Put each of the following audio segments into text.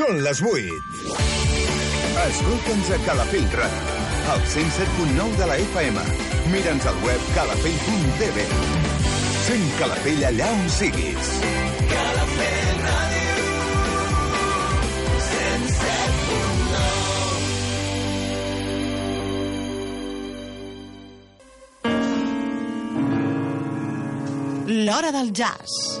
Són les 8. Escolta'ns a Calafell Ràdio, al 107.9 de la FM. Mira'ns al web calafell.tv. Sent Calafell allà on siguis. Calafell Ràdio. 107.9 L'Hora del Jazz.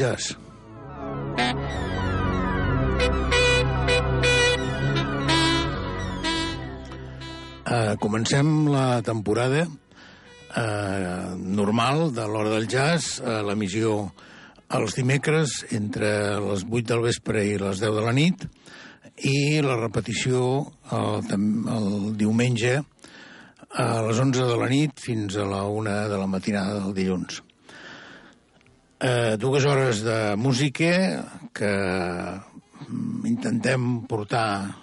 Jazz. Uh, comencem la temporada uh, normal de l'hora del jazz, uh, l'emissió els dimecres entre les 8 del vespre i les 10 de la nit i la repetició el, el diumenge a les 11 de la nit fins a la 1 de la matinada del dilluns. Eh, dues hores de música que intentem portar,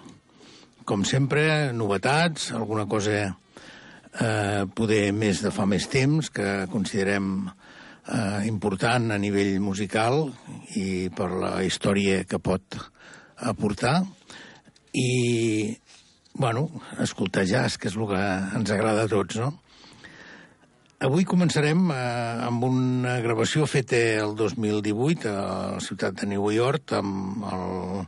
com sempre, novetats, alguna cosa eh, poder més de fa més temps, que considerem eh, important a nivell musical i per la història que pot aportar. I, bueno, escoltar jazz, que és el que ens agrada a tots, no? Avui començarem eh, amb una gravació feta el 2018 a la ciutat de New York amb el,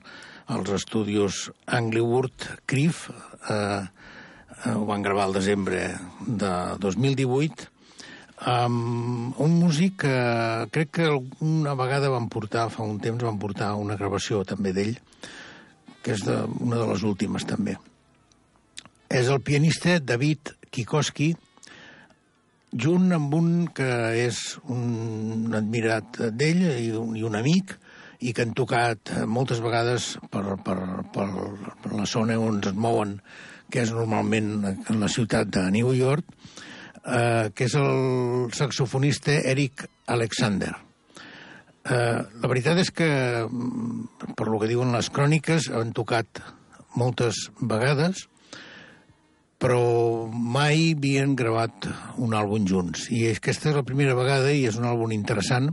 els estudis Anglewood Criff. Eh, eh, ho van gravar al desembre de 2018 amb un músic que crec que una vegada van portar, fa un temps van portar una gravació també d'ell, que és de, una de les últimes també. És el pianista David Kikoski, junt amb un que és un admirat d'ell i, un, i un amic i que han tocat moltes vegades per, per, per, per la zona on es mouen, que és normalment en la ciutat de New York, eh, que és el saxofonista Eric Alexander. Eh, la veritat és que, per lo que diuen les cròniques, han tocat moltes vegades, però mai havien gravat un àlbum junts. I aquesta és la primera vegada i és un àlbum interessant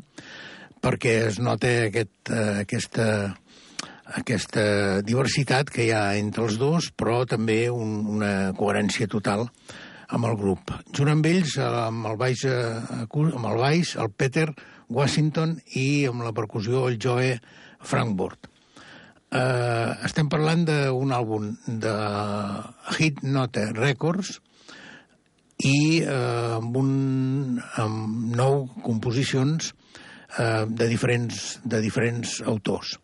perquè es nota aquest, uh, aquesta, aquesta diversitat que hi ha entre els dos, però també un, una coherència total amb el grup. Junt amb ells, amb el baix, uh, amb el, baix el Peter Washington i amb la percussió el Joe Frankfurt. Uh, estem parlant d'un àlbum de Hit Note Records i uh, amb, un, amb nou composicions uh, de, diferents, de diferents autors.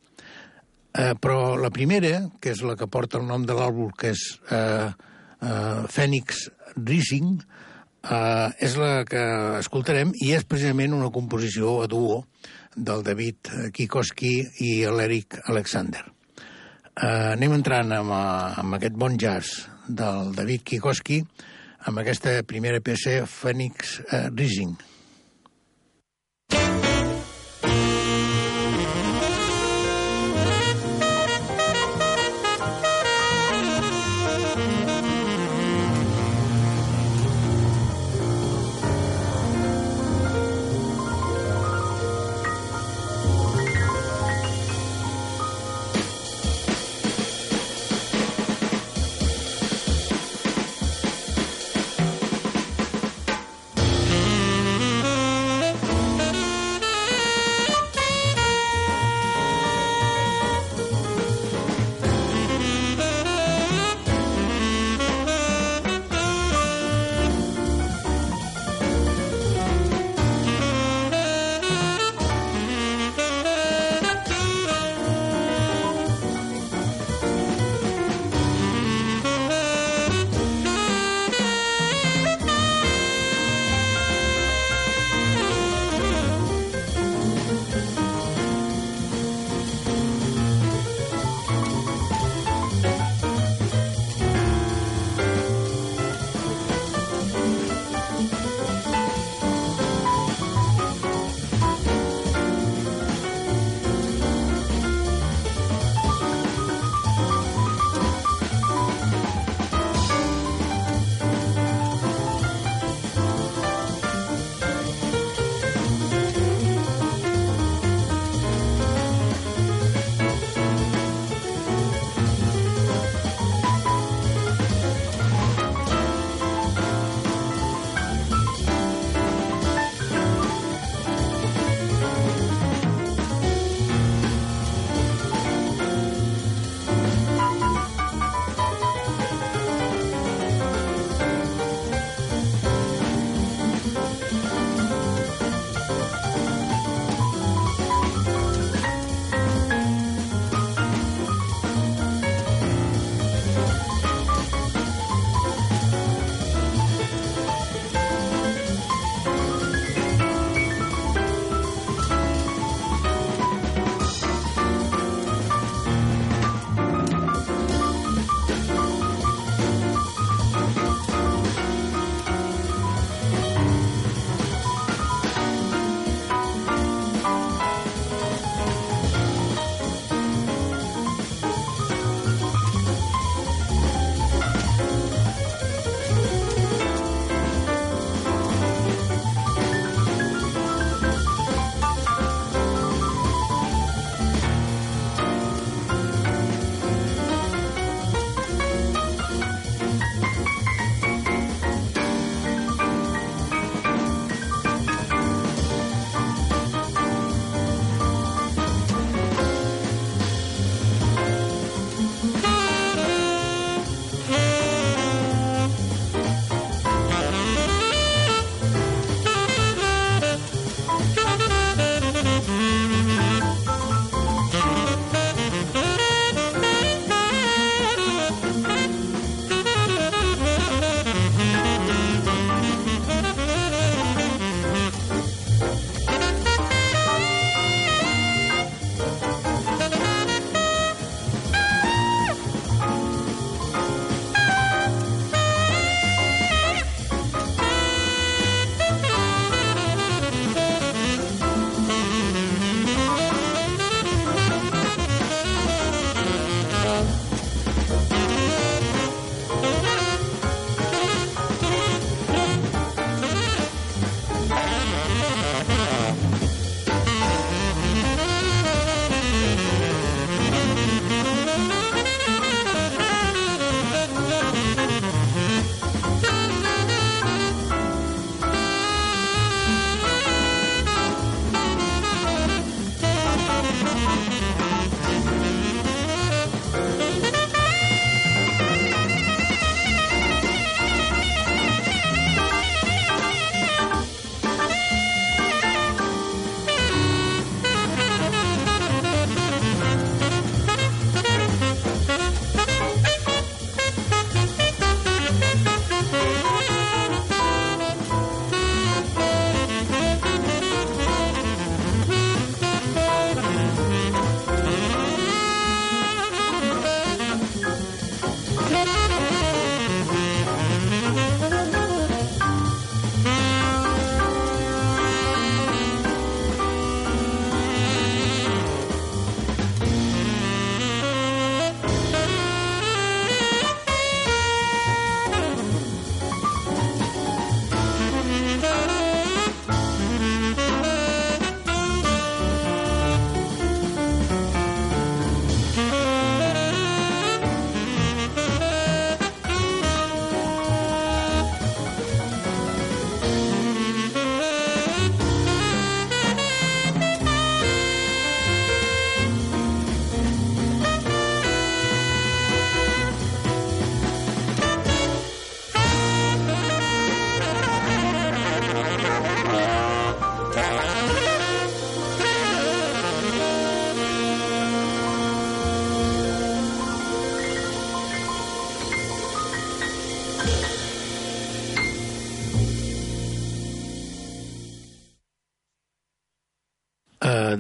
Uh, però la primera, que és la que porta el nom de l'àlbum, que és uh, uh, Phoenix Rising, uh, és la que escoltarem i és precisament una composició a duo del David Kikoski i l'Eric Alexander. Uh, anem entrant amb, uh, amb aquest bon jazz del David Kikoski amb aquesta primera peça Phoenix uh, Rising.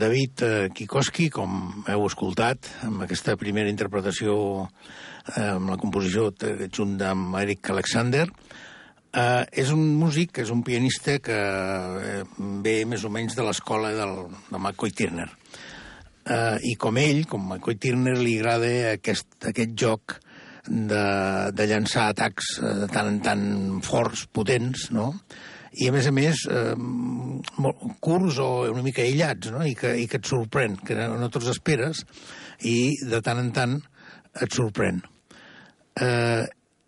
David uh, Kikoski, com heu escoltat, amb aquesta primera interpretació uh, amb la composició junt amb Eric Alexander, uh, és un músic, és un pianista que uh, ve més o menys de l'escola del, de McCoy Turner. Uh, I com ell, com McCoy Turner, li agrada aquest, aquest joc de, de llançar atacs de tant en tant forts, potents, no?, i a més a més eh, molt curts o una mica aïllats, no? I que, i que et sorprèn, que no te'ls esperes i de tant en tant et sorprèn. Eh,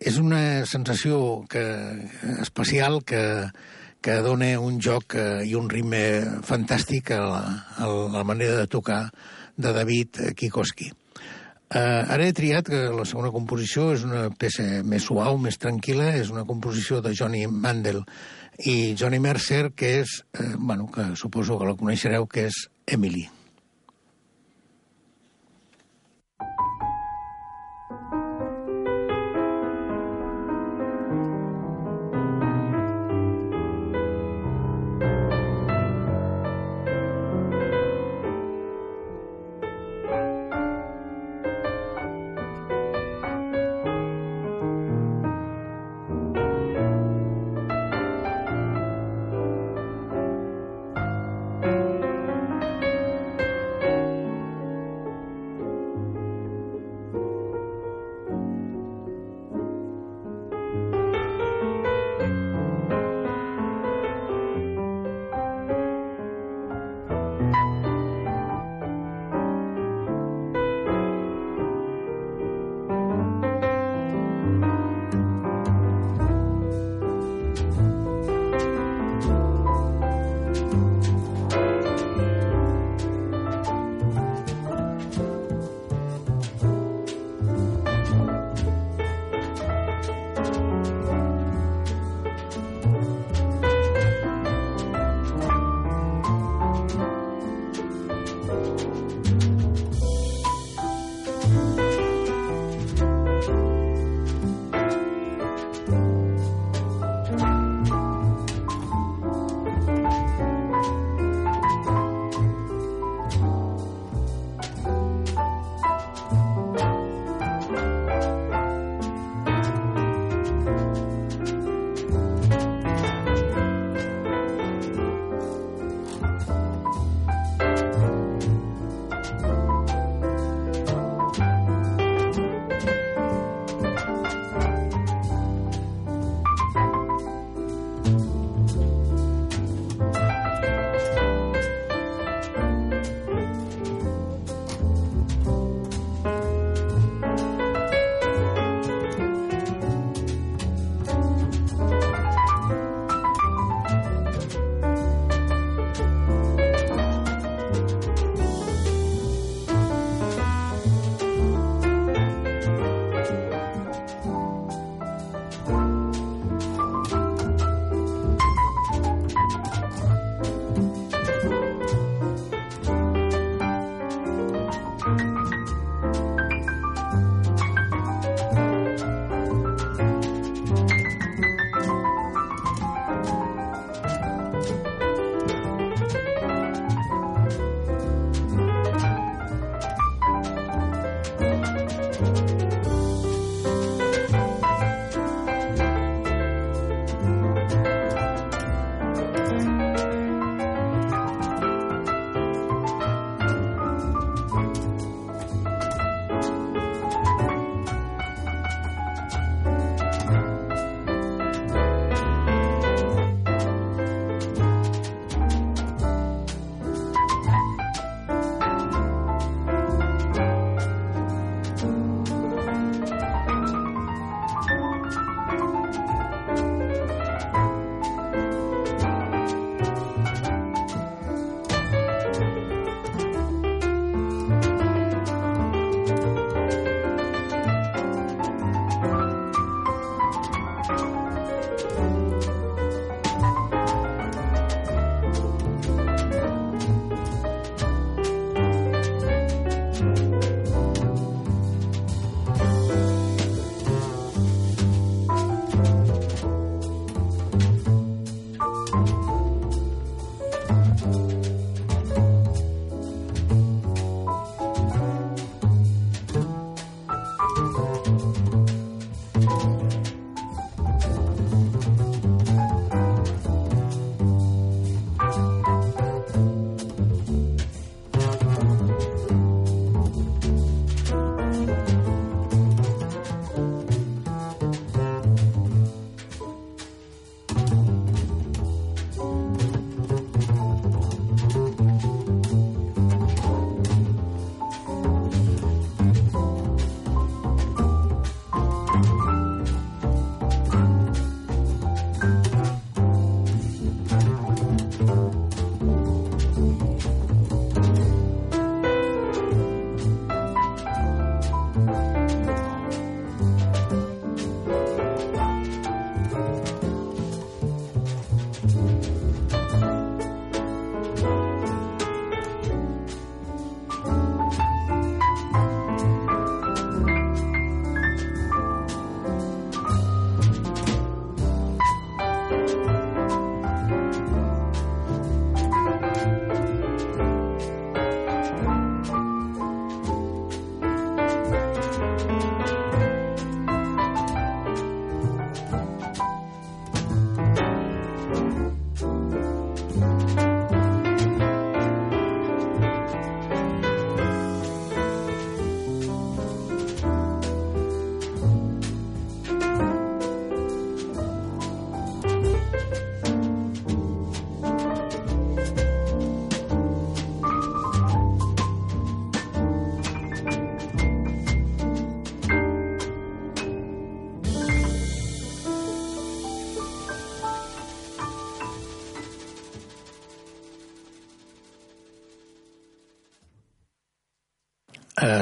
és una sensació que, especial que, que dona un joc eh, i un ritme fantàstic a la, a la manera de tocar de David Kikoski. Uh, ara he triat que la segona composició és una peça més suau, més tranquil·la, és una composició de Johnny Mandel i Johnny Mercer, que és, eh, bueno, que suposo que la coneixereu, que és Emily.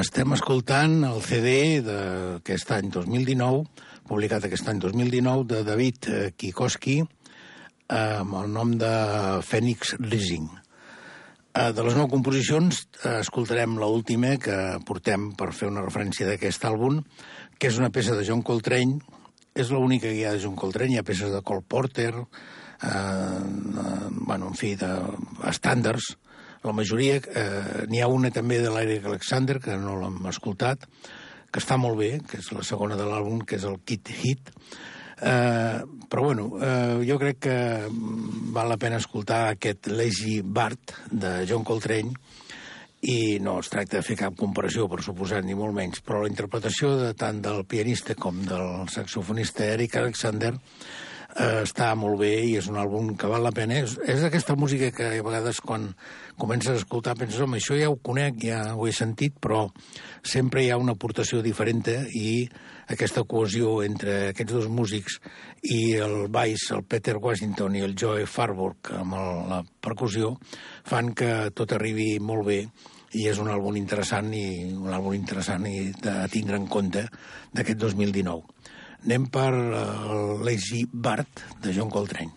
Estem escoltant el CD d'aquest any 2019, publicat aquest any 2019, de David eh, Kikoski, amb el nom de Phoenix Rising. Eh, de les nou composicions eh, escoltarem l última que portem per fer una referència d'aquest àlbum, que és una peça de John Coltrane, és l'única que hi ha de John Coltrane, hi ha peces de Cole Porter, eh, eh, bueno, en fi, de estàndards, la majoria, eh, n'hi ha una també de l'Eric Alexander, que no l'hem escoltat, que està molt bé, que és la segona de l'àlbum, que és el Kid Hit. Eh, però bueno, eh, jo crec que val la pena escoltar aquest Lazy Bart de John Coltrane i no es tracta de fer cap comparació, per suposat, ni molt menys, però la interpretació de tant del pianista com del saxofonista Eric Alexander eh, està molt bé i és un àlbum que val la pena. És, és aquesta música que a vegades quan comences a escoltar penses, home, això ja ho conec, ja ho he sentit, però sempre hi ha una aportació diferent i aquesta cohesió entre aquests dos músics i el baix, el Peter Washington i el Joe Farburg amb el, la percussió fan que tot arribi molt bé i és un àlbum interessant i un àlbum interessant i de tindre en compte d'aquest 2019. Anem per el Lazy Bart de John Coltrane.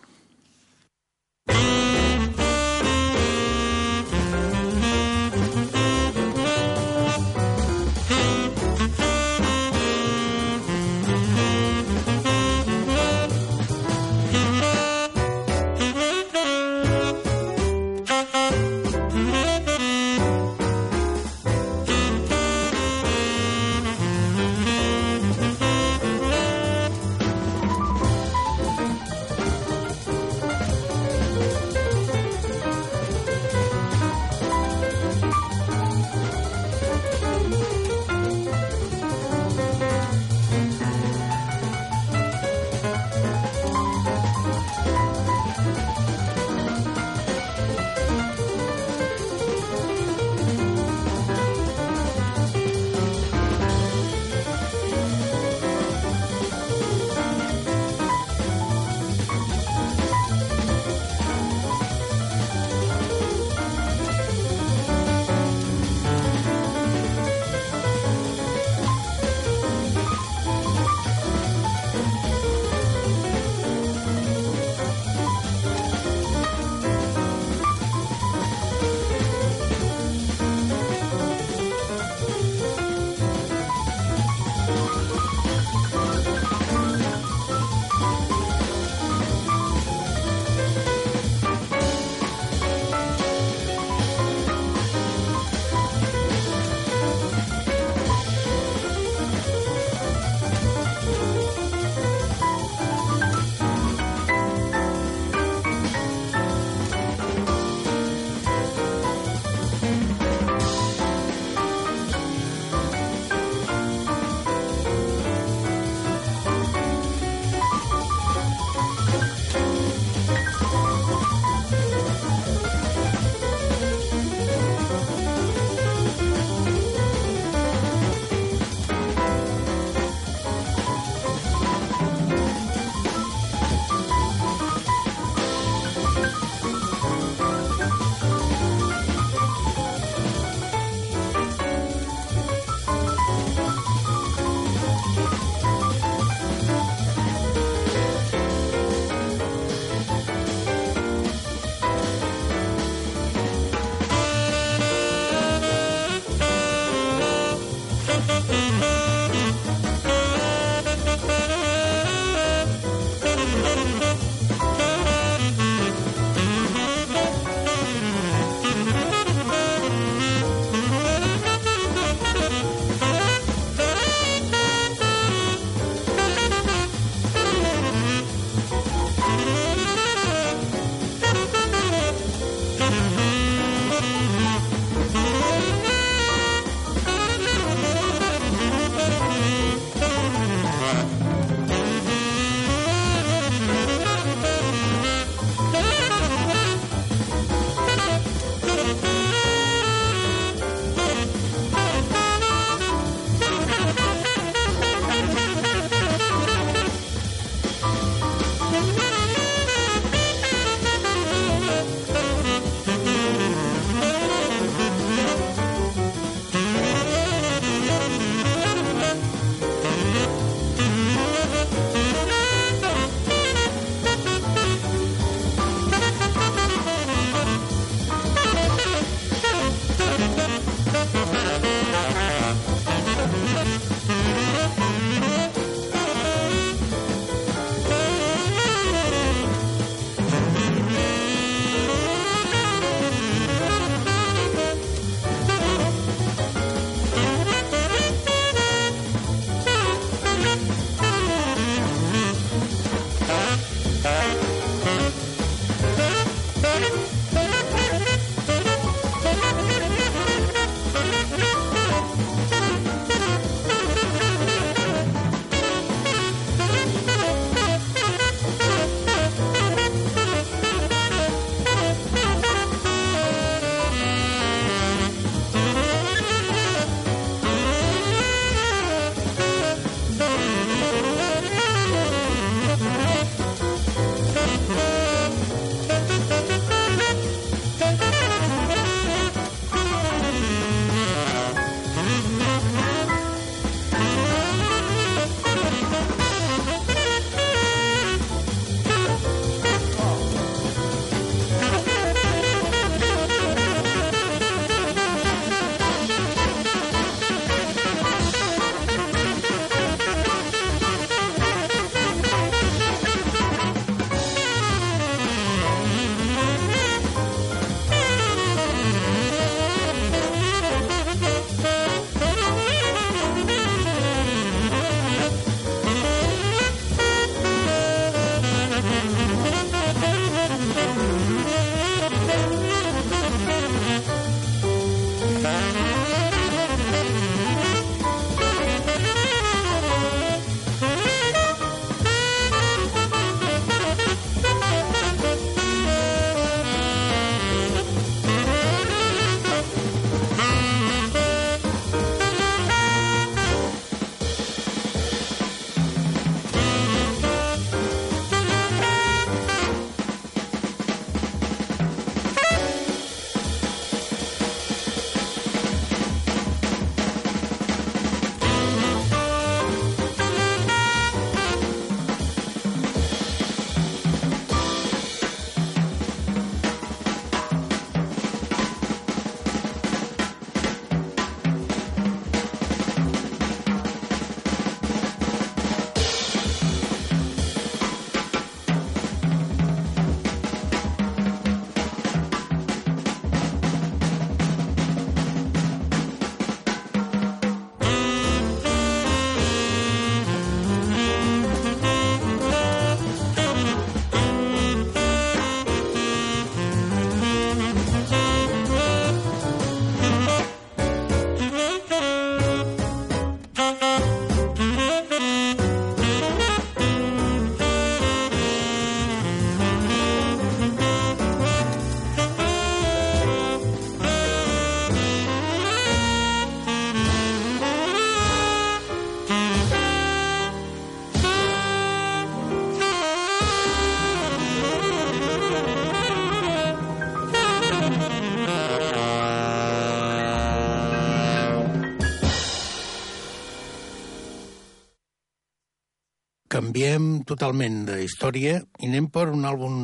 Totalment de història i anem per un àlbum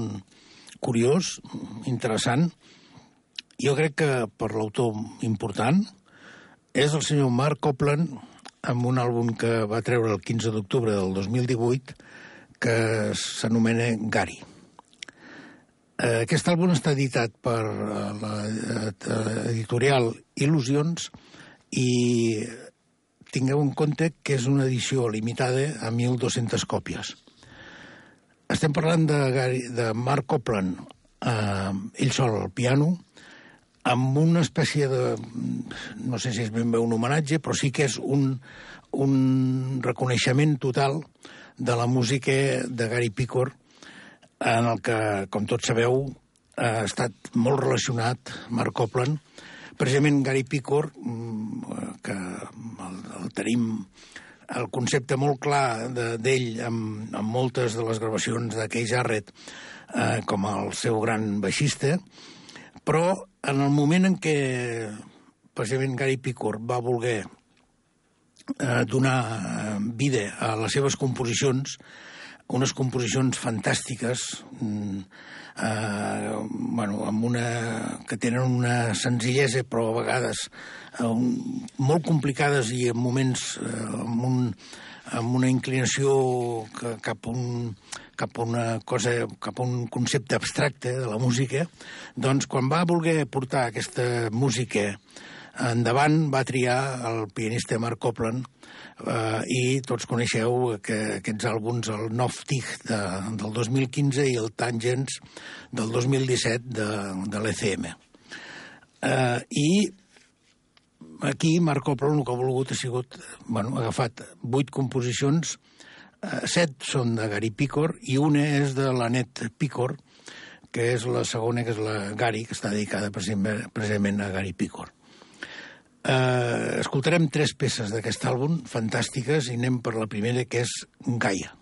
curiós, interessant. Jo crec que per l'autor important és el senyor Mark Copland amb un àlbum que va treure el 15 d'octubre del 2018 que s'anomena Gary. Eh, aquest àlbum està editat per l'editorial Il·lusions i tingueu en compte que és una edició limitada a 1.200 còpies. Estem parlant de, Gary, de Mark Copland, eh, ell sol al piano, amb una espècie de... no sé si és ben bé un homenatge, però sí que és un, un reconeixement total de la música de Gary Picor, en el que, com tots sabeu, ha estat molt relacionat Mark Copland, precisament Gary Picor, mm, que el, el tenim el concepte molt clar d'ell de, amb, amb moltes de les gravacions de Keith Jarrett eh, com el seu gran baixista, però en el moment en què precisament Gary Picor va voler eh, donar eh, vida a les seves composicions, unes composicions fantàstiques, mm, eh, bueno, amb una, que tenen una senzillesa, però a vegades eh, molt complicades i en moments eh, amb, un, amb una inclinació que, cap, a un, cap a una cosa, cap a un concepte abstracte de la música, doncs quan va voler portar aquesta música endavant va triar el pianista Mark Copland eh, i tots coneixeu que aquests àlbums, el Noftig de, del 2015 i el Tangents del 2017 de, de l'ECM. Eh, I aquí Marc Copland el que ha volgut ha sigut, bueno, ha agafat vuit composicions, eh, set són de Gary Picor i una és de l'Anet Picor, que és la segona, que és la Gary, que està dedicada precisament a Gary Picor. Eh, escoltarem tres peces d'aquest àlbum fantàstiques i anem per la primera, que és Gaia.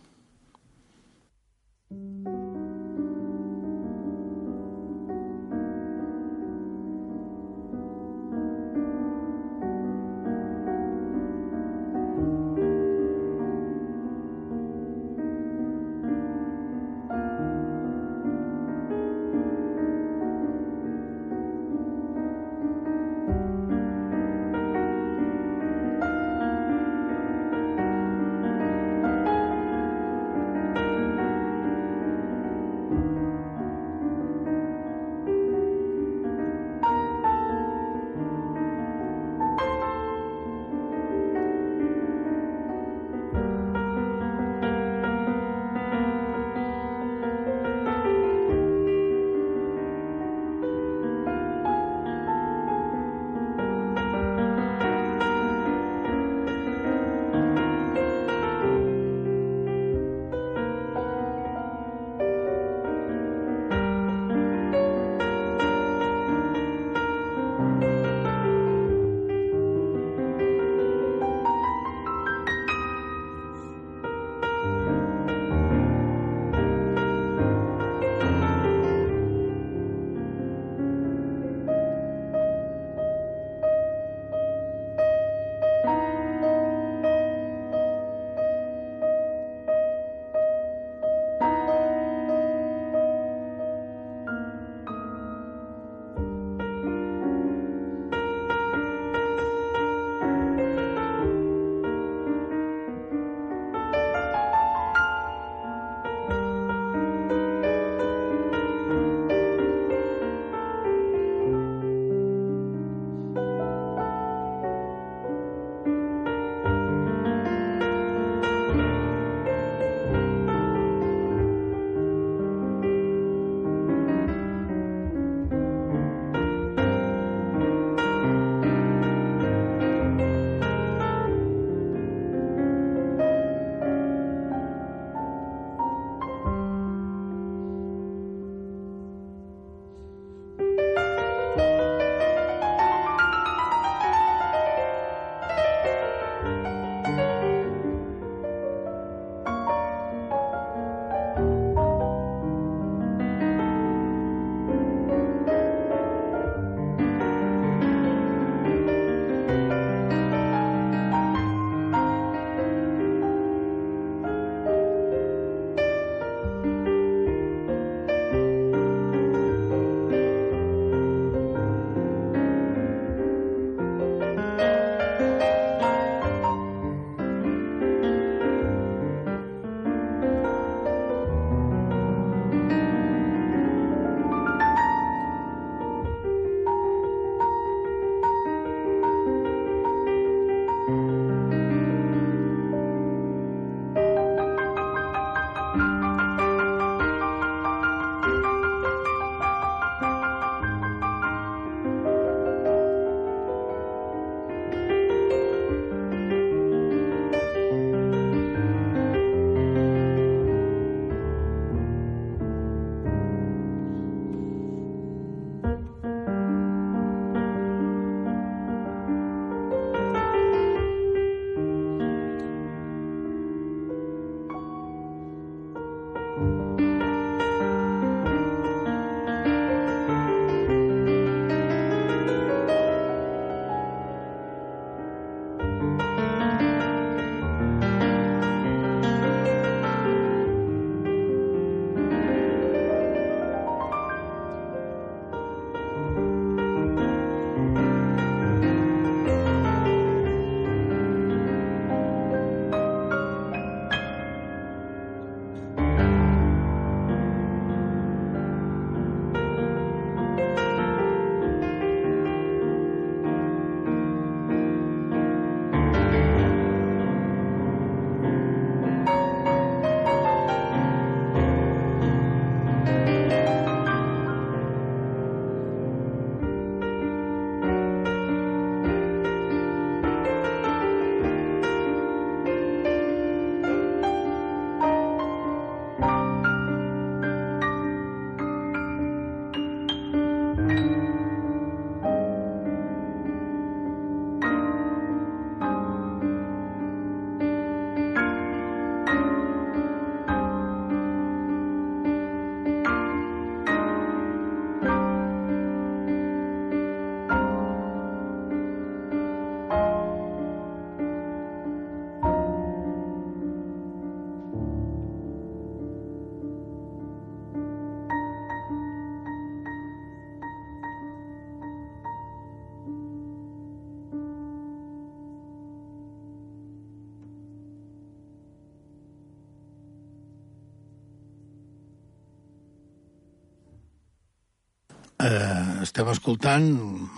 Estem escoltant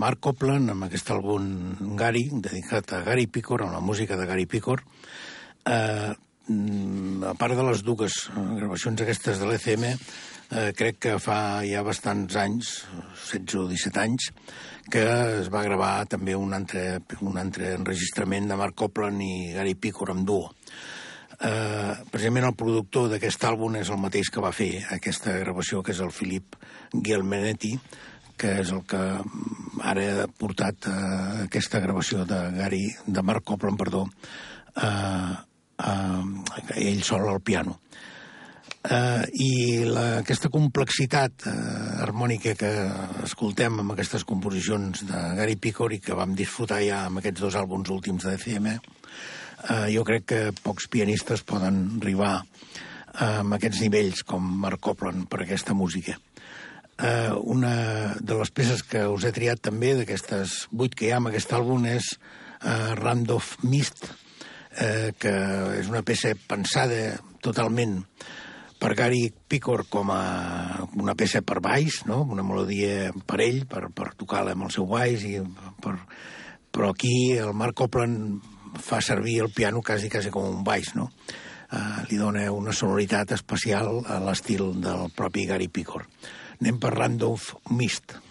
Mark Copland amb aquest àlbum Gary, dedicat a Gary Picor, amb la música de Gary Picor. Eh, a part de les dues gravacions aquestes de l'ECM, eh, crec que fa ja bastants anys, 16 o 17 anys, que es va gravar també un altre, un altre enregistrament de Mark Copland i Gary Picor amb duo. Eh, precisament el productor d'aquest àlbum és el mateix que va fer aquesta gravació, que és el Philip Gielmenetti, que és el que ara ha portat eh, aquesta gravació de Gary, de Mark Copland, perdó, eh, eh, ell sol al piano. Eh, I la, aquesta complexitat eh, harmònica que escoltem amb aquestes composicions de Gary Picor i que vam disfrutar ja amb aquests dos àlbums últims de CM, eh, jo crec que pocs pianistes poden arribar eh, amb aquests nivells com Mark Copland per aquesta música. Eh, una de les peces que us he triat també, d'aquestes vuit que hi ha en aquest àlbum, és eh, Randolph Mist, eh, que és una peça pensada totalment per Gary Picor com a una peça per baix, no? una melodia per ell, per, per tocar-la amb el seu baix, i per... però aquí el Mark Copland fa servir el piano quasi, quasi com un baix, no? Uh, li dona una sonoritat especial a l'estil del propi Gary Picor. Anem per Randolph Mist.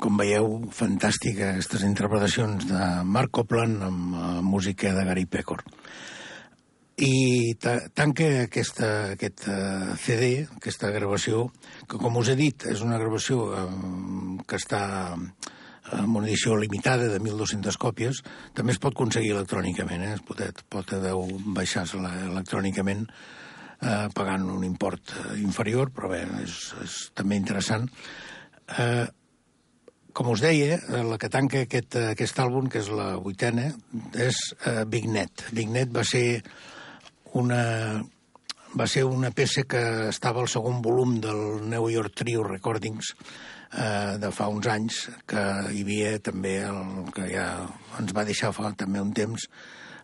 Com veieu, fantàstica aquestes interpretacions de Mark Copland amb uh, música de Gary Pecor. I ta tanca aquesta, aquest uh, CD, aquesta gravació, que com us he dit, és una gravació uh, que està amb una edició limitada de 1.200 còpies, també es pot aconseguir electrònicament, eh? es pot, pot baixar-se electrònicament eh, pagant un import inferior, però bé, és, és també interessant. Eh, com us deia, eh, la que tanca aquest, eh, aquest àlbum, que és la vuitena, és uh, Big Net. Big Net va ser una, va ser una peça que estava al segon volum del New York Trio Recordings eh, de fa uns anys, que hi havia també el que ja ens va deixar fa també un temps,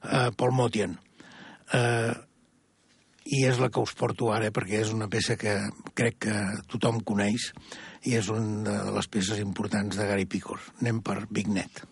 eh, Paul Motian. Eh, I és la que us porto ara, perquè és una peça que crec que tothom coneix, i és una de les peces importants de Gary Picor. Anem per Big Net.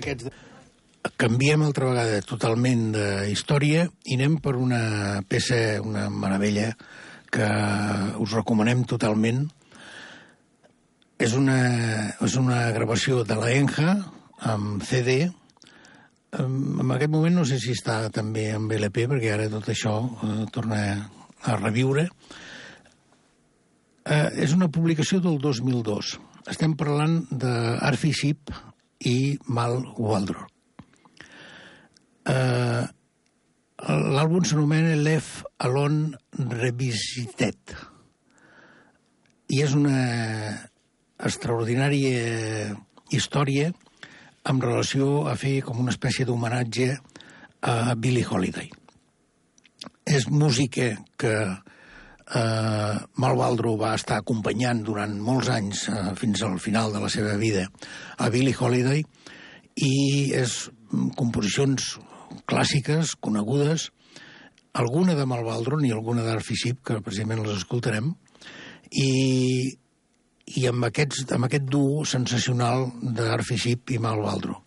D'aquests... Canviem altra vegada totalment de història i anem per una peça, una meravella, que us recomanem totalment. És una, és una gravació de la Enja amb CD. En aquest moment no sé si està també amb LP, perquè ara tot això eh, torna a reviure. Eh, és una publicació del 2002. Estem parlant d'Arfi Ship i Mal Waldron. Eh, L'àlbum s'anomena Left Alone Revisited i és una extraordinària història en relació a fer com una espècie d'homenatge a Billie Holiday. És música que Mal Waldro va estar acompanyant durant molts anys, eh, fins al final de la seva vida, a Billie Holiday, i és composicions clàssiques, conegudes, alguna de Malvaldron i alguna d'Arfisip, que precisament les escoltarem, i, i amb, aquests, amb aquest duo sensacional d'Arfisip i Malvaldro.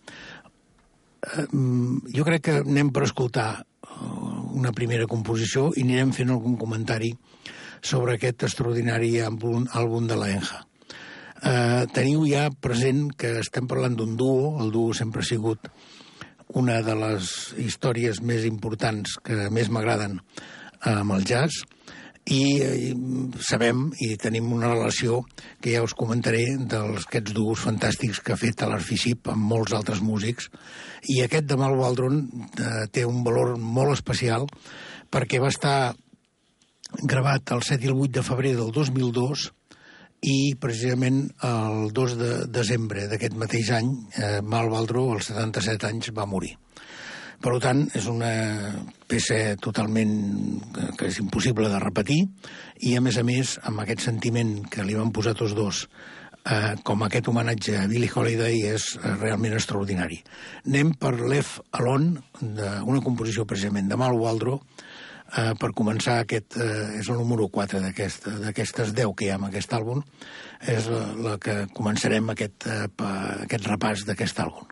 Eh, jo crec que anem per escoltar eh, una primera composició i anirem fent algun comentari sobre aquest extraordinari àlbum, àlbum de l'Enja. Eh, teniu ja present que estem parlant d'un duo, el duo sempre ha sigut una de les històries més importants que més m'agraden amb el jazz i, i sabem i tenim una relació que ja us comentaré dels aquests duos fantàstics que ha fet l'Arficip amb molts altres músics i aquest de Mal Waldron eh, té un valor molt especial perquè va estar gravat el 7 i el 8 de febrer del 2002 i precisament el 2 de desembre d'aquest mateix any, eh, Mal Valdró, als 77 anys, va morir. Per tant, és una peça totalment que és impossible de repetir i, a més a més, amb aquest sentiment que li van posar tots dos, eh, com aquest homenatge a Billie Holiday és eh, realment extraordinari. Anem per Left Alone, una composició precisament de Mal Waldro, eh, per començar, aquest eh, és el número 4 d'aquestes aquest, 10 que hi ha en aquest àlbum, és la, la que començarem aquest, eh, aquest repàs d'aquest àlbum.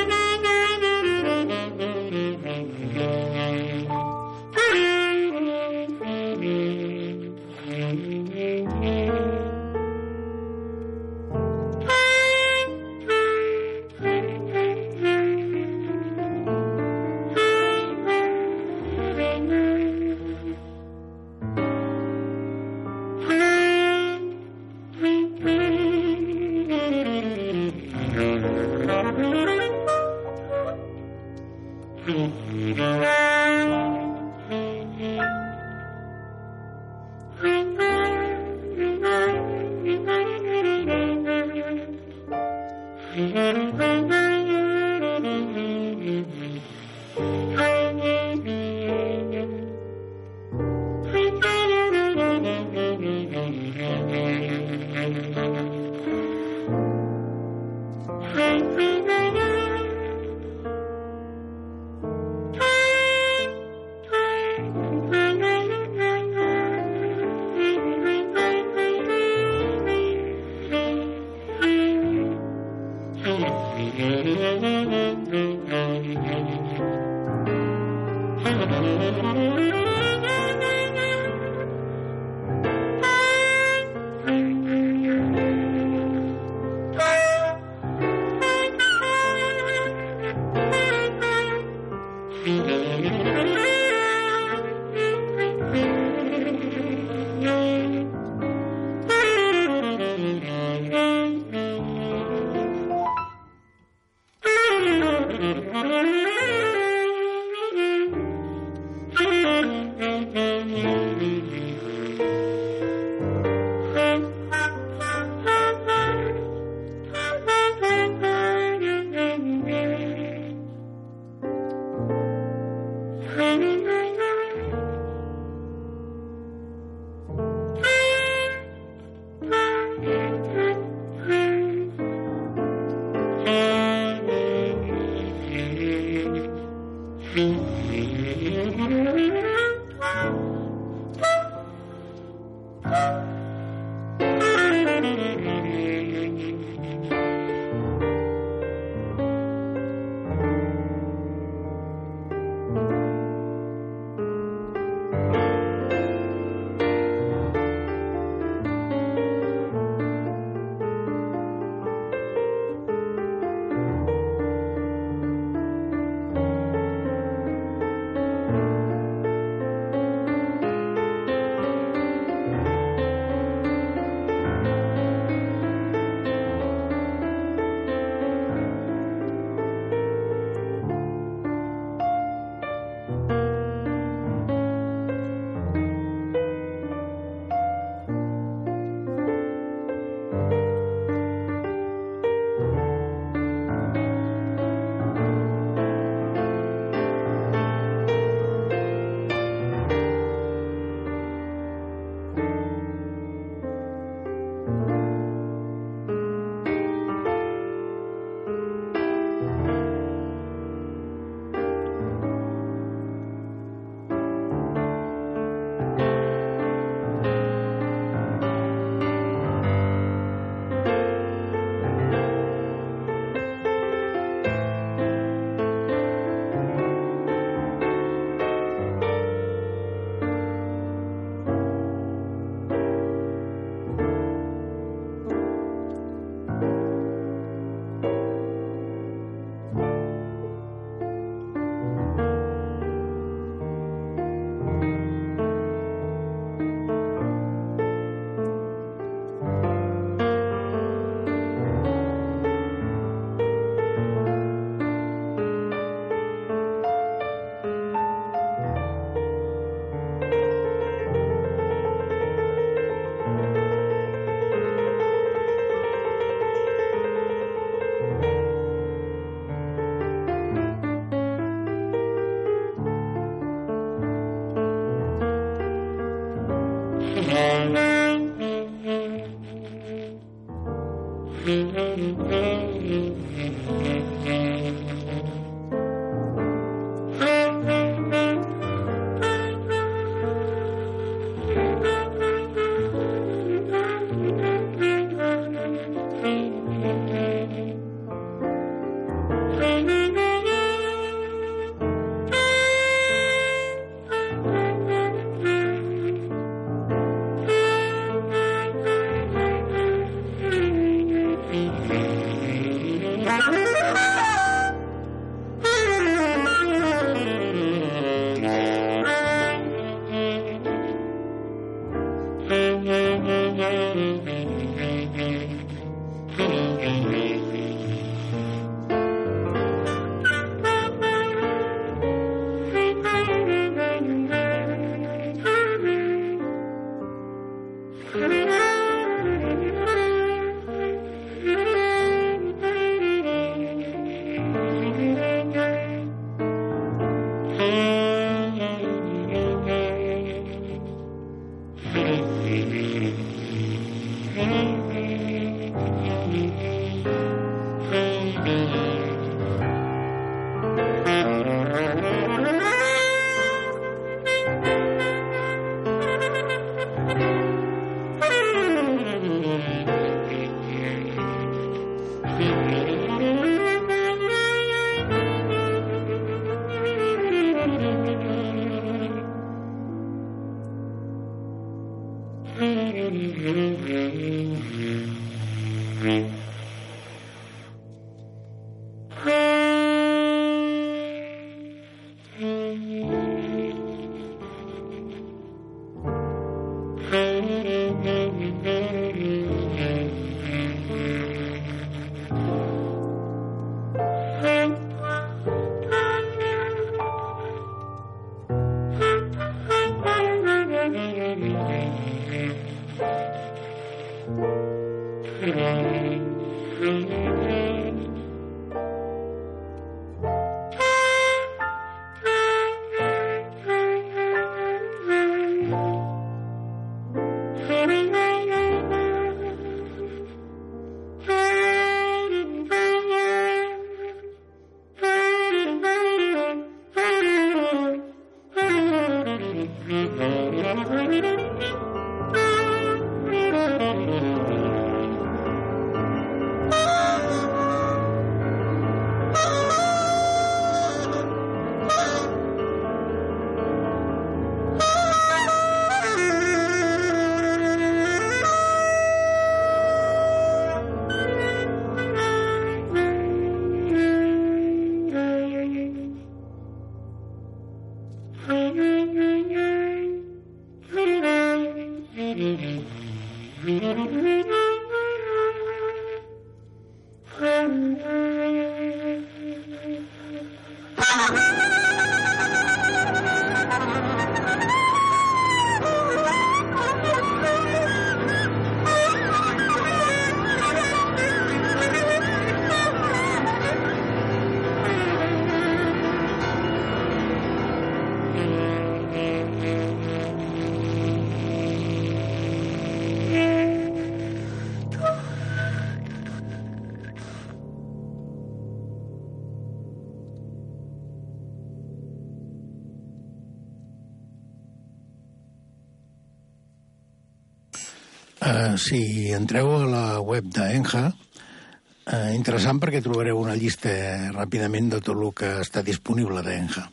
Si entreu a la web d'Enja, uh, interessant perquè trobareu una llista ràpidament de tot el que està disponible d'Enja.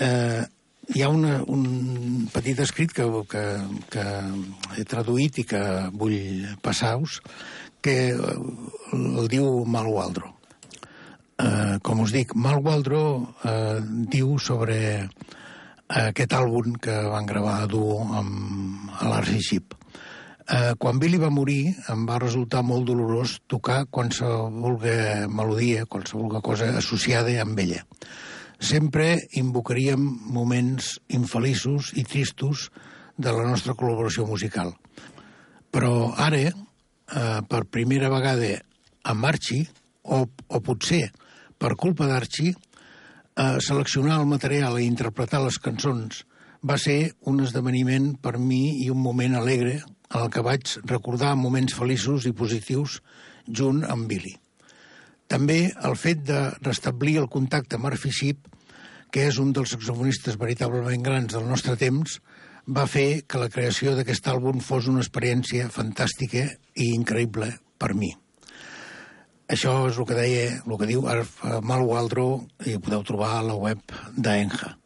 Uh, hi ha una, un petit escrit que, que, que he traduït i que vull passar-vos, que el diu Mal Waldro. Uh, com us dic, Mal Waldro uh, diu sobre aquest àlbum que van gravar a duo amb l'Arcy Ship Eh, quan Billy va morir, em va resultar molt dolorós tocar qualsevol melodia, qualsevol cosa associada amb ella. Sempre invocaríem moments infeliços i tristos de la nostra col·laboració musical. Però ara, eh, per primera vegada amb Archie, o, o potser per culpa d'Archie, eh, seleccionar el material i interpretar les cançons va ser un esdeveniment per mi i un moment alegre en el que vaig recordar moments feliços i positius junt amb Billy. També el fet de restablir el contacte amb Murphy Ship, que és un dels saxofonistes veritablement grans del nostre temps, va fer que la creació d'aquest àlbum fos una experiència fantàstica i increïble per mi. Això és el que deia, el que diu Mal Waldro, i podeu trobar a la web d'Enja.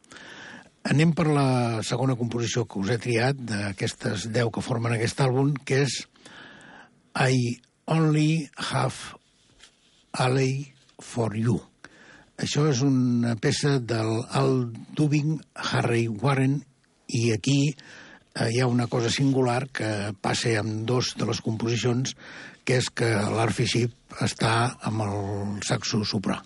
Anem per la segona composició que us he triat, d'aquestes deu que formen aquest àlbum, que és I Only Have Alley for You. Això és una peça del Al Dubing Harry Warren i aquí eh, hi ha una cosa singular que passa amb dos de les composicions, que és que l'Arfiship està amb el saxo soprà.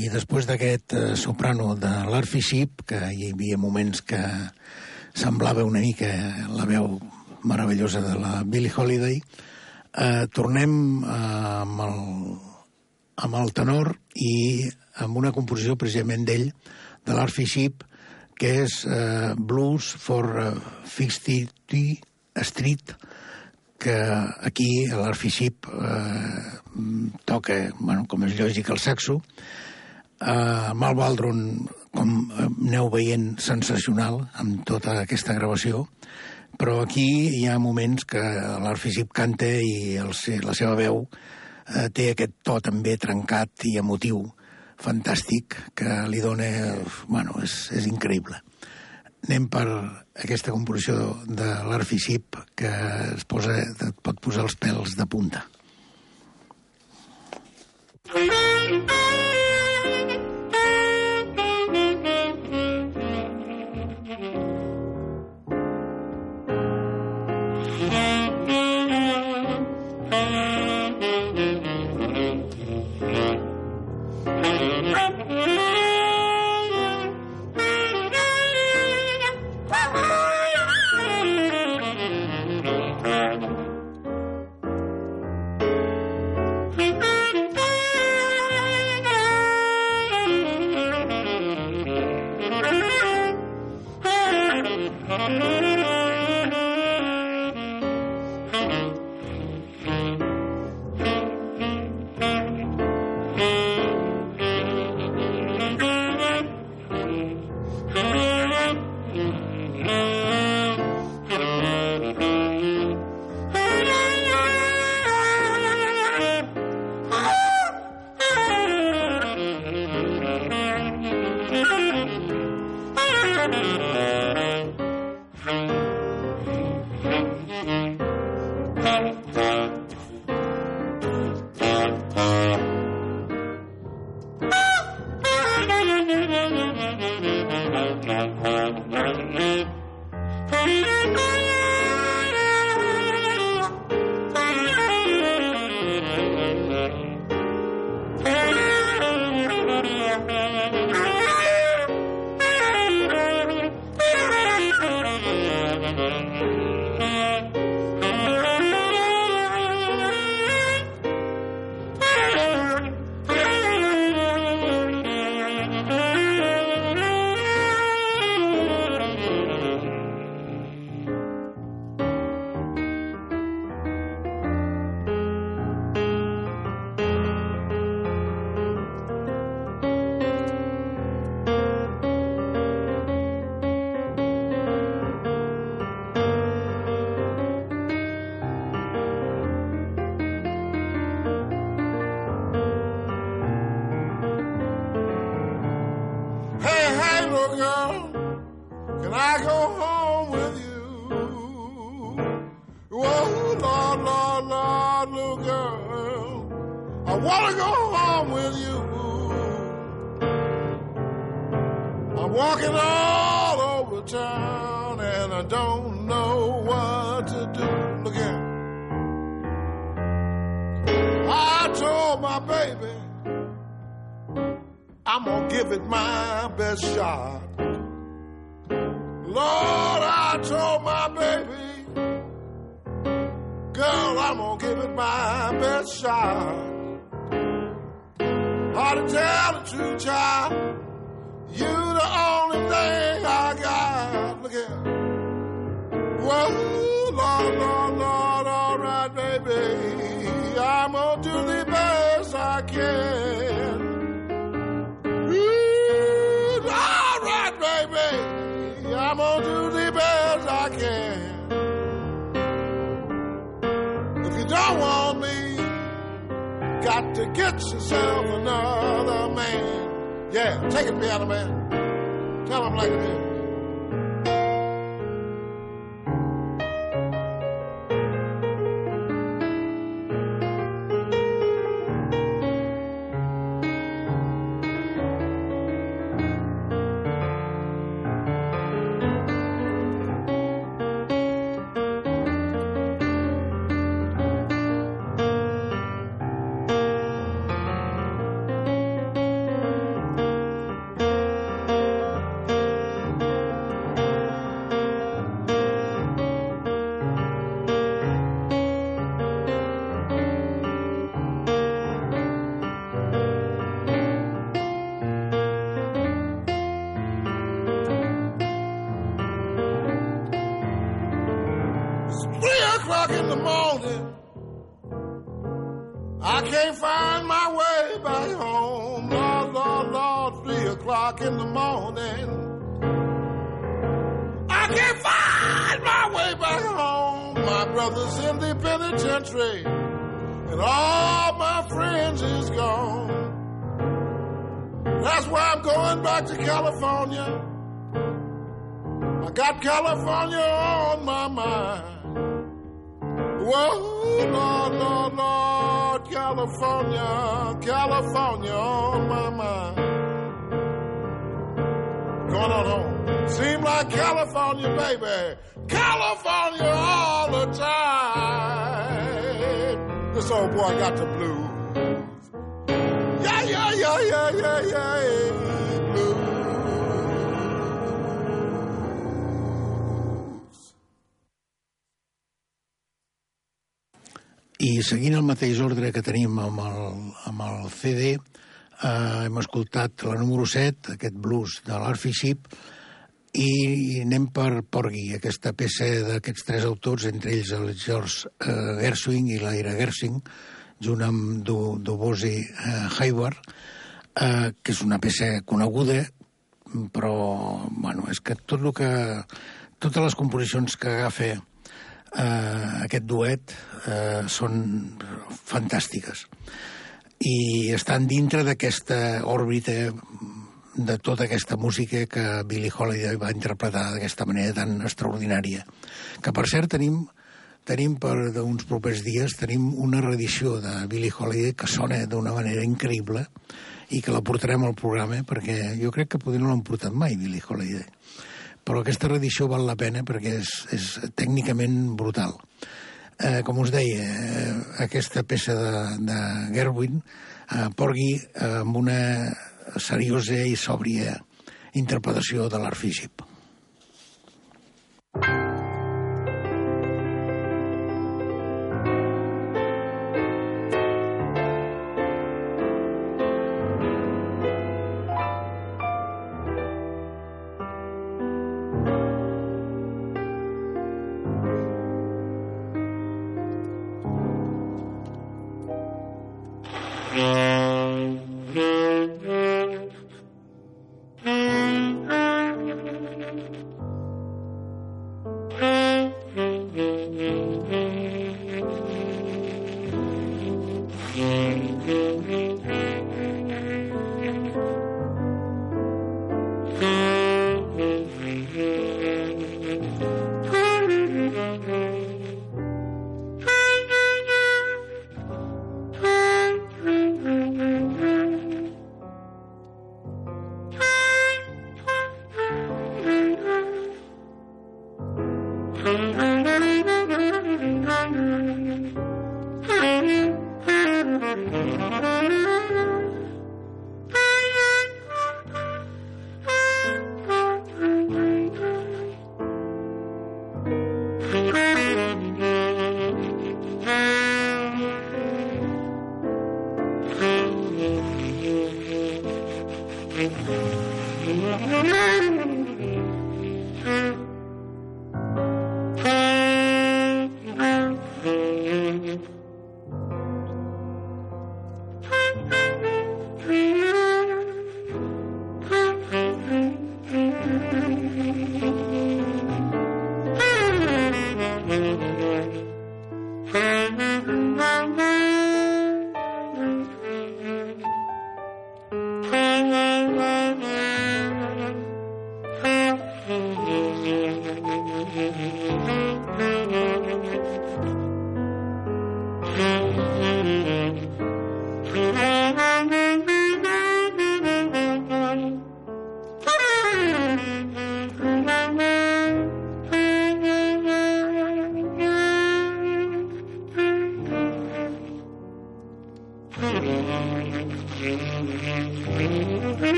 I després d'aquest eh, soprano de l'Arfi que hi havia moments que semblava una mica la veu meravellosa de la Billie Holiday, eh, tornem eh, amb, el, amb el tenor i amb una composició precisament d'ell, de l'Arfi que és eh, Blues for eh, 50 Street, que aquí l'Arfi eh, toca, bueno, com és lògic, el saxo, Uh, Mal Baldron, com aneu veient, sensacional amb tota aquesta gravació, però aquí hi ha moments que l'Arfisip canta i el, la seva veu uh, té aquest to també trencat i emotiu fantàstic que li dona... Bueno, és, és increïble. Anem per aquesta composició de l'Arfisip que es posa, et pot posar els pèls de punta. Lord, I'm gonna do the best I can. If you don't want me, got to get yourself another man. Yeah, take it, piano man. Tell him like it is. Seguint el mateix ordre que tenim amb el, amb el CD, eh, hem escoltat la número 7, aquest blues de l'Arfiship, i anem per Porgy, aquesta peça d'aquests tres autors, entre ells el George eh, Gershwin i l'Aira Gershwin, junt amb Du, Dubosi eh, Hayward, eh, que és una peça coneguda, però, bueno, és que tot el que... Totes les composicions que agafa eh, aquest duet eh, són fantàstiques i estan dintre d'aquesta òrbita de tota aquesta música que Billie Holiday va interpretar d'aquesta manera tan extraordinària. Que, per cert, tenim, tenim per uns propers dies tenim una reedició de Billie Holiday que sona d'una manera increïble i que la portarem al programa perquè jo crec que potser no l'han portat mai, Billie Holiday però aquesta reedició val la pena perquè és, és tècnicament brutal. Eh, com us deia, eh, aquesta peça de, de Gerwin eh, porgui eh, amb una seriosa i sòbria interpretació de l'Arfíship.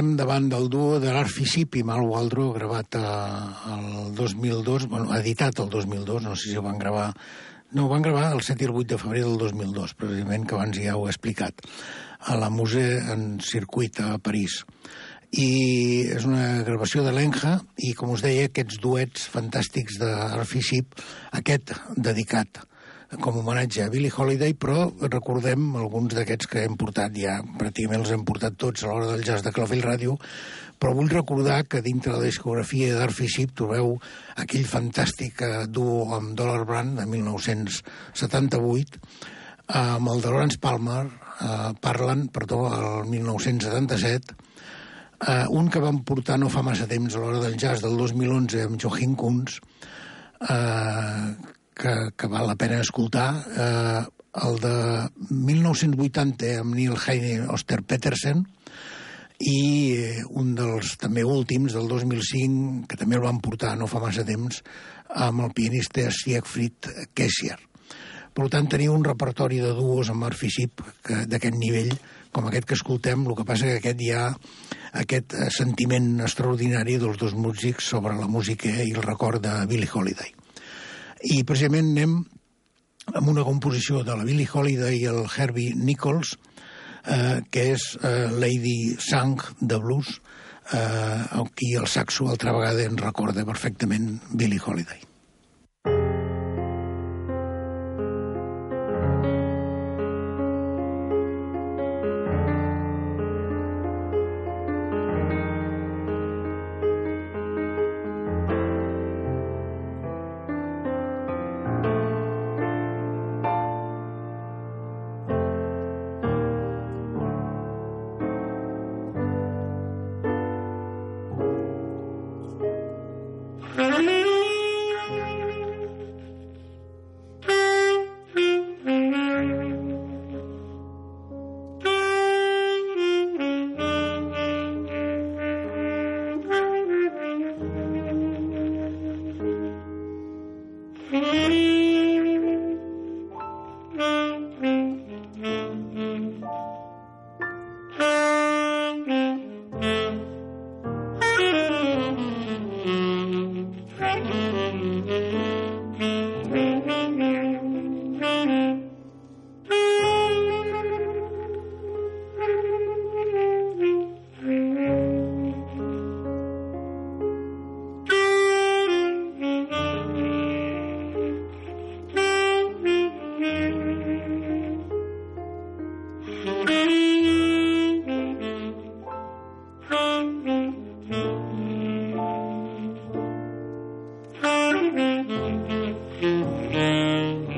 Estem davant del duo de l'Arfisip i Mal Waldro, gravat eh, el 2002, bueno, editat el 2002, no sé si ho van gravar... No, ho van gravar el 7 i el 8 de febrer del 2002, precisament, que abans ja ho he explicat, a la Muse en circuit a París. I és una gravació de l'Enja, i com us deia, aquests duets fantàstics d'Arfisip, aquest dedicat com a homenatge a Billie Holiday, però recordem alguns d'aquests que hem portat ja, pràcticament els hem portat tots a l'hora del jazz de Calafell Ràdio, però vull recordar que dintre la discografia d'Arfi Ship trobeu aquell fantàstic eh, duo amb Dollar Brand de 1978, amb el de Lawrence Palmer, eh, parlen, perdó, el 1977, eh, un que vam portar no fa massa temps a l'hora del jazz del 2011 amb Joachim Kunz, eh, que, que val la pena escoltar, eh, el de 1980 amb Neil Heine Oster Petersen, i eh, un dels també últims, del 2005, que també el van portar no fa massa temps, amb el pianista Siegfried Kessier. Per tant, teniu un repertori de duos amb Murphy Ship d'aquest nivell, com aquest que escoltem, el que passa que aquest hi ha aquest eh, sentiment extraordinari dels dos músics sobre la música i el record de Billie Holiday. I precisament anem amb una composició de la Billie Holiday i el Herbie Nichols, eh, que és eh, Lady Sang de blues, eh, aquí el saxo altra vegada en recorda perfectament Billie Holiday.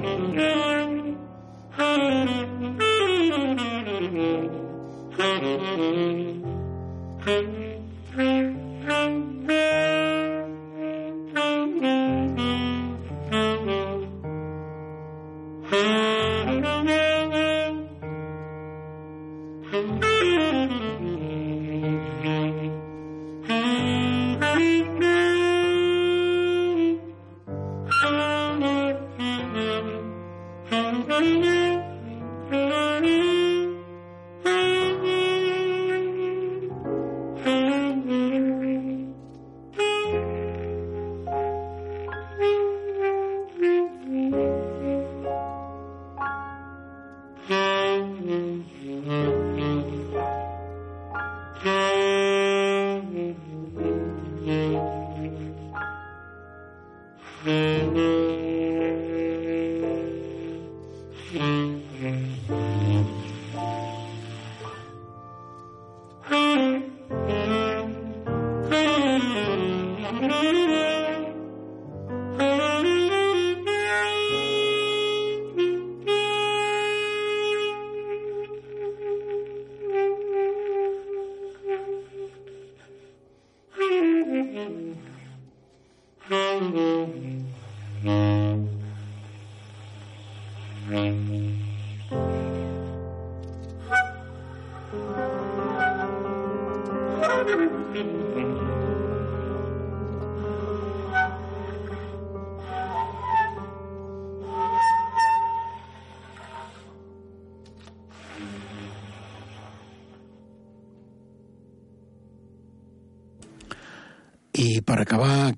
Mm-hmm.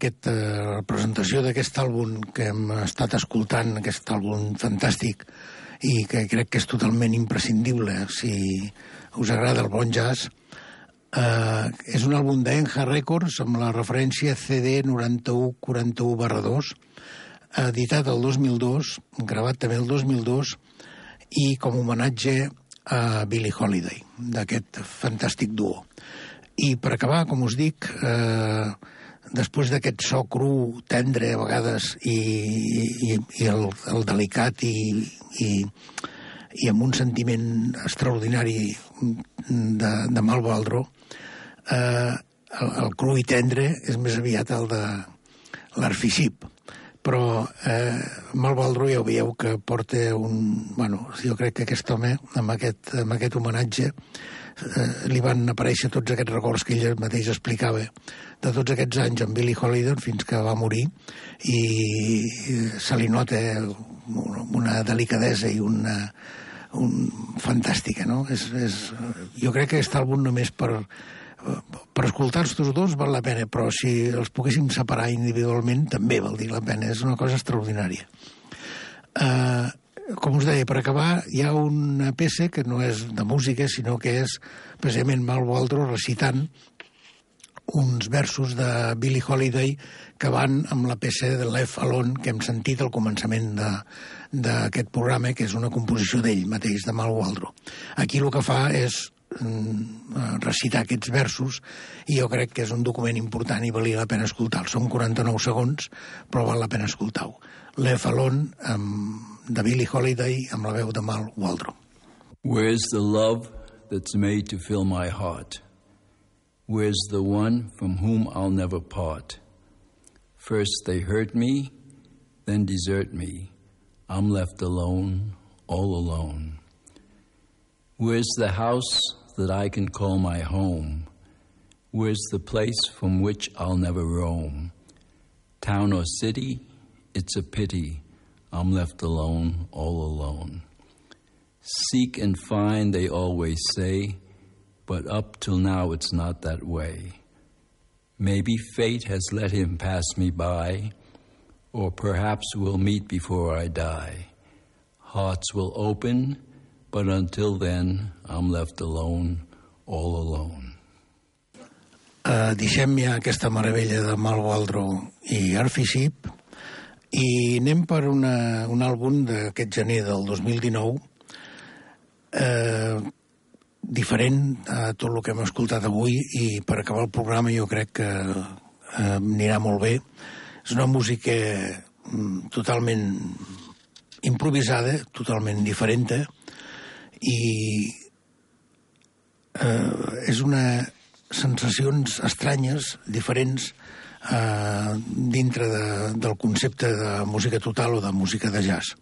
Aquesta eh, presentació d'aquest àlbum que hem estat escoltant, aquest àlbum fantàstic i que crec que és totalment imprescindible si us agrada el bon jazz, eh, és un àlbum d'Enja Records amb la referència CD 9141 barra 2, editat el 2002, gravat també el 2002, i com a homenatge a Billie Holiday, d'aquest fantàstic duo. I per acabar, com us dic, eh, després d'aquest so cru, tendre a vegades, i, i, i el, el delicat i, i, i amb un sentiment extraordinari de, de Malvaldro, eh, el, el cru i tendre és més aviat el de l'arficip. Però eh, Malvaldro ja ho veieu que porta un... Bueno, jo crec que aquest home, amb aquest, amb aquest homenatge, eh, li van aparèixer tots aquests records que ell mateix explicava de tots aquests anys amb Billy Holiday fins que va morir i se li nota una delicadesa i una un, fantàstica, no? És, és, jo crec que aquest àlbum només per, per escoltar-los tots dos val la pena, però si els poguéssim separar individualment també val dir la pena, és una cosa extraordinària. Uh, com us deia, per acabar, hi ha una peça que no és de música, sinó que és precisament Mal Waldro recitant uns versos de Billie Holiday que van amb la peça de Left Alone que hem sentit al començament d'aquest programa, que és una composició d'ell mateix, de Mal Waldro. Aquí el que fa és recitar aquests versos i jo crec que és un document important i valia la pena escoltar-lo. Són 49 segons, però val la pena escoltar-ho. Amb de Billie Holiday amb la veu de Mal Waldron. Where's the love that's made to fill my heart? Where's the one from whom I'll never part? First they hurt me, then desert me. I'm left alone, all alone. Where's the house that I can call my home? Where's the place from which I'll never roam? Town or city, it's a pity I'm left alone, all alone. Seek and find, they always say, but up till now it's not that way. Maybe fate has let him pass me by, or perhaps we'll meet before I die. Hearts will open, but until then, I'm left alone, all alone. Uh, deixem ja aquesta meravella de Mal Waldro i Arfiship i anem per una, un àlbum d'aquest gener del 2019 eh, diferent a tot el que hem escoltat avui i per acabar el programa jo crec que eh, anirà molt bé. És una música mm, totalment improvisada, totalment diferent i eh, és una sensacions estranyes, diferents, eh, dintre de, del concepte de música total o de música de jazz.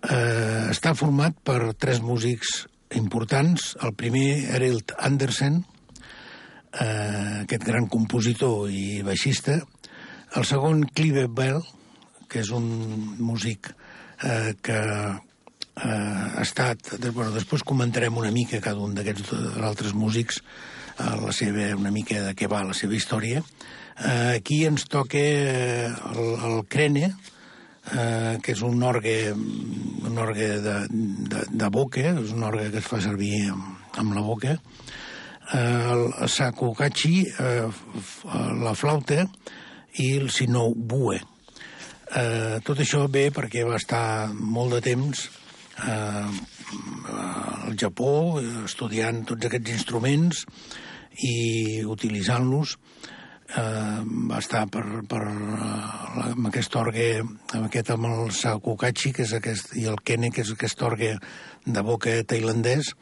Eh, està format per tres músics importants. El primer, Erilt Andersen, eh, aquest gran compositor i baixista. El segon, Clive Bell, que és un músic eh, que eh, ha estat... Bueno, després comentarem una mica cada un d'aquests altres músics, eh, la seva, una mica de què va la seva història. Eh, aquí ens toca eh, el, el crene, eh, que és un orgue, un orgue de, de, de boca, és un orgue que es fa servir amb, amb la boca, eh, el sakukachi, eh, la flauta, i el sinou bue. Eh, tot això ve perquè va estar molt de temps al Japó estudiant tots aquests instruments i utilitzant-los eh, va estar per, per, uh, amb aquest orgue, amb aquest amb el Sakukachi, que és aquest, i el Kene, que és aquest orgue de boca tailandès,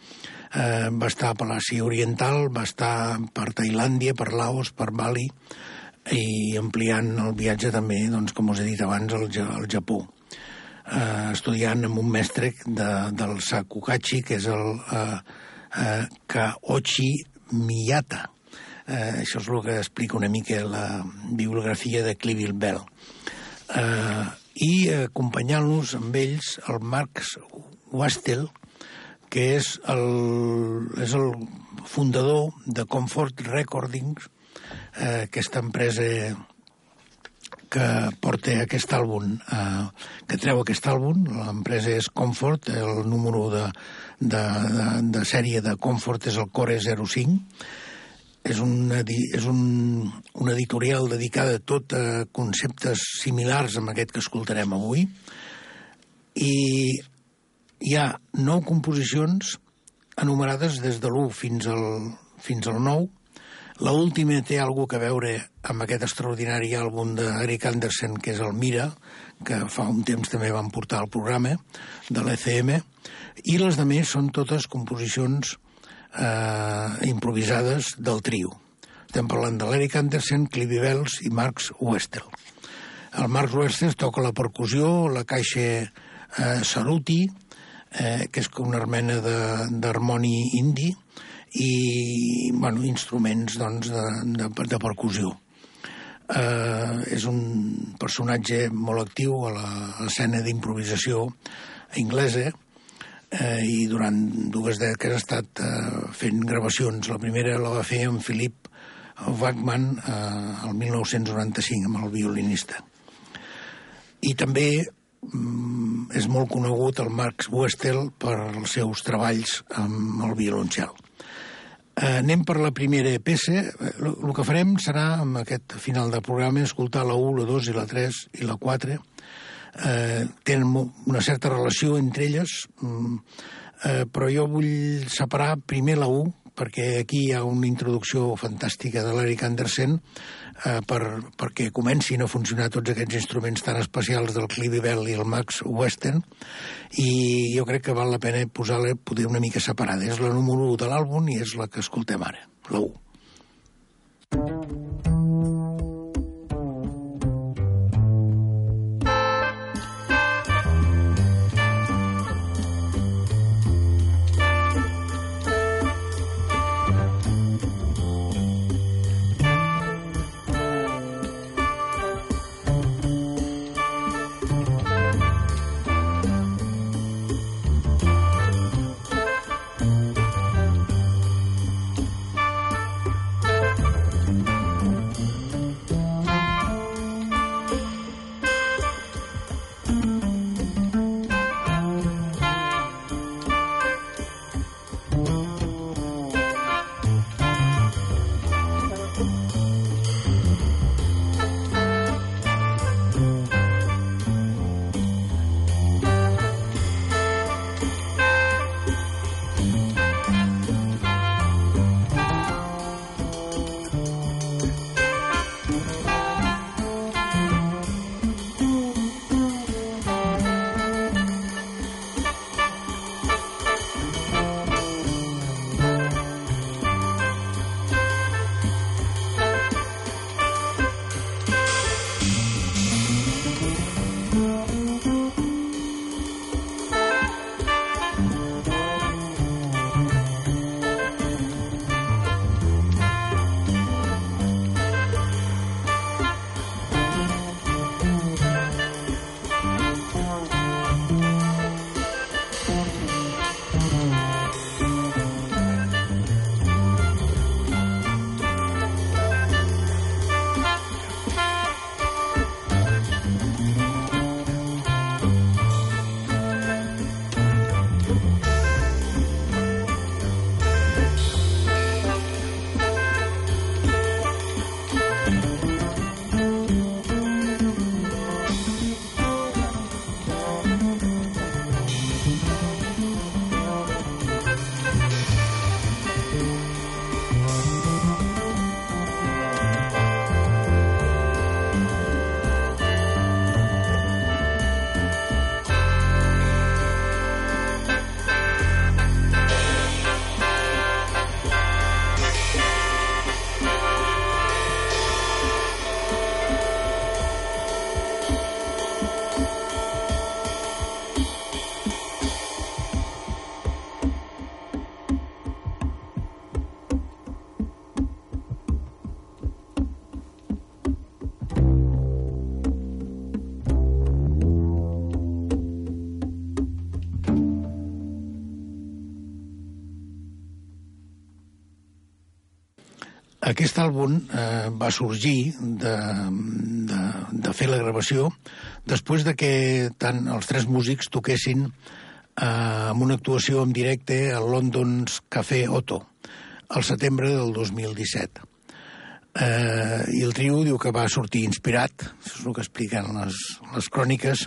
eh, va estar per l'Àsia Oriental, va estar per Tailàndia, per Laos, per Bali, i ampliant el viatge també, doncs, com us he dit abans, al Japó. Eh, estudiant amb un mestre de, del Sakukachi, que és el eh, eh, Kaochi Miyata. Eh, això és el que explica una mica la bibliografia de Cliville Bell. Eh, I acompanyant-nos amb ells el Marx Wastel, que és el, és el fundador de Comfort Recordings, eh, aquesta empresa que porta aquest àlbum, eh, que treu aquest àlbum, l'empresa és Comfort, el número de, de, de, de sèrie de Comfort és el Core 05, és, un, és un, un editorial dedicada a tot a conceptes similars amb aquest que escoltarem avui, i hi ha nou composicions enumerades des de l'1 fins al, fins al 9. La última té alguna que veure amb aquest extraordinari àlbum d'Eric Anderson, que és el Mira, que fa un temps també van portar al programa de l'ECM, i les de més són totes composicions eh, improvisades del trio. Estem parlant de l'Eric Anderson, Clive Bells i Marx Westel. El Marx Westel toca la percussió, la caixa eh, Saruti, eh, que és com una mena d'harmoni indi, i bueno, instruments doncs, de, de, de percussió. Eh, és un personatge molt actiu a l'escena d'improvisació anglesa eh, i durant dues dècades ha estat eh, fent gravacions. La primera la va fer amb Philip Wagman eh, el 1995 amb el violinista. I també mm, és molt conegut el Marx Westel per els seus treballs amb el violoncel. Eh, anem per la primera peça. El, el que farem serà, amb aquest final del programa, escoltar la 1, la 2 i la 3 i la 4. Eh, tenen una certa relació entre elles, mm, eh, però jo vull separar primer la 1, perquè aquí hi ha una introducció fantàstica de l'Eric Andersen eh, per, perquè comencin a funcionar tots aquests instruments tan especials del Clive Bell i el Max Western i jo crec que val la pena posar-la poder una mica separada. És la número 1 de l'àlbum i és la que escoltem ara, la 1. Àlbum eh, va sorgir de, de, de fer la gravació després de que tant els tres músics toquessin eh, amb una actuació en directe al London's Café Otto al setembre del 2017. Eh, I el trio diu que va sortir inspirat, això és el que expliquen les, les cròniques,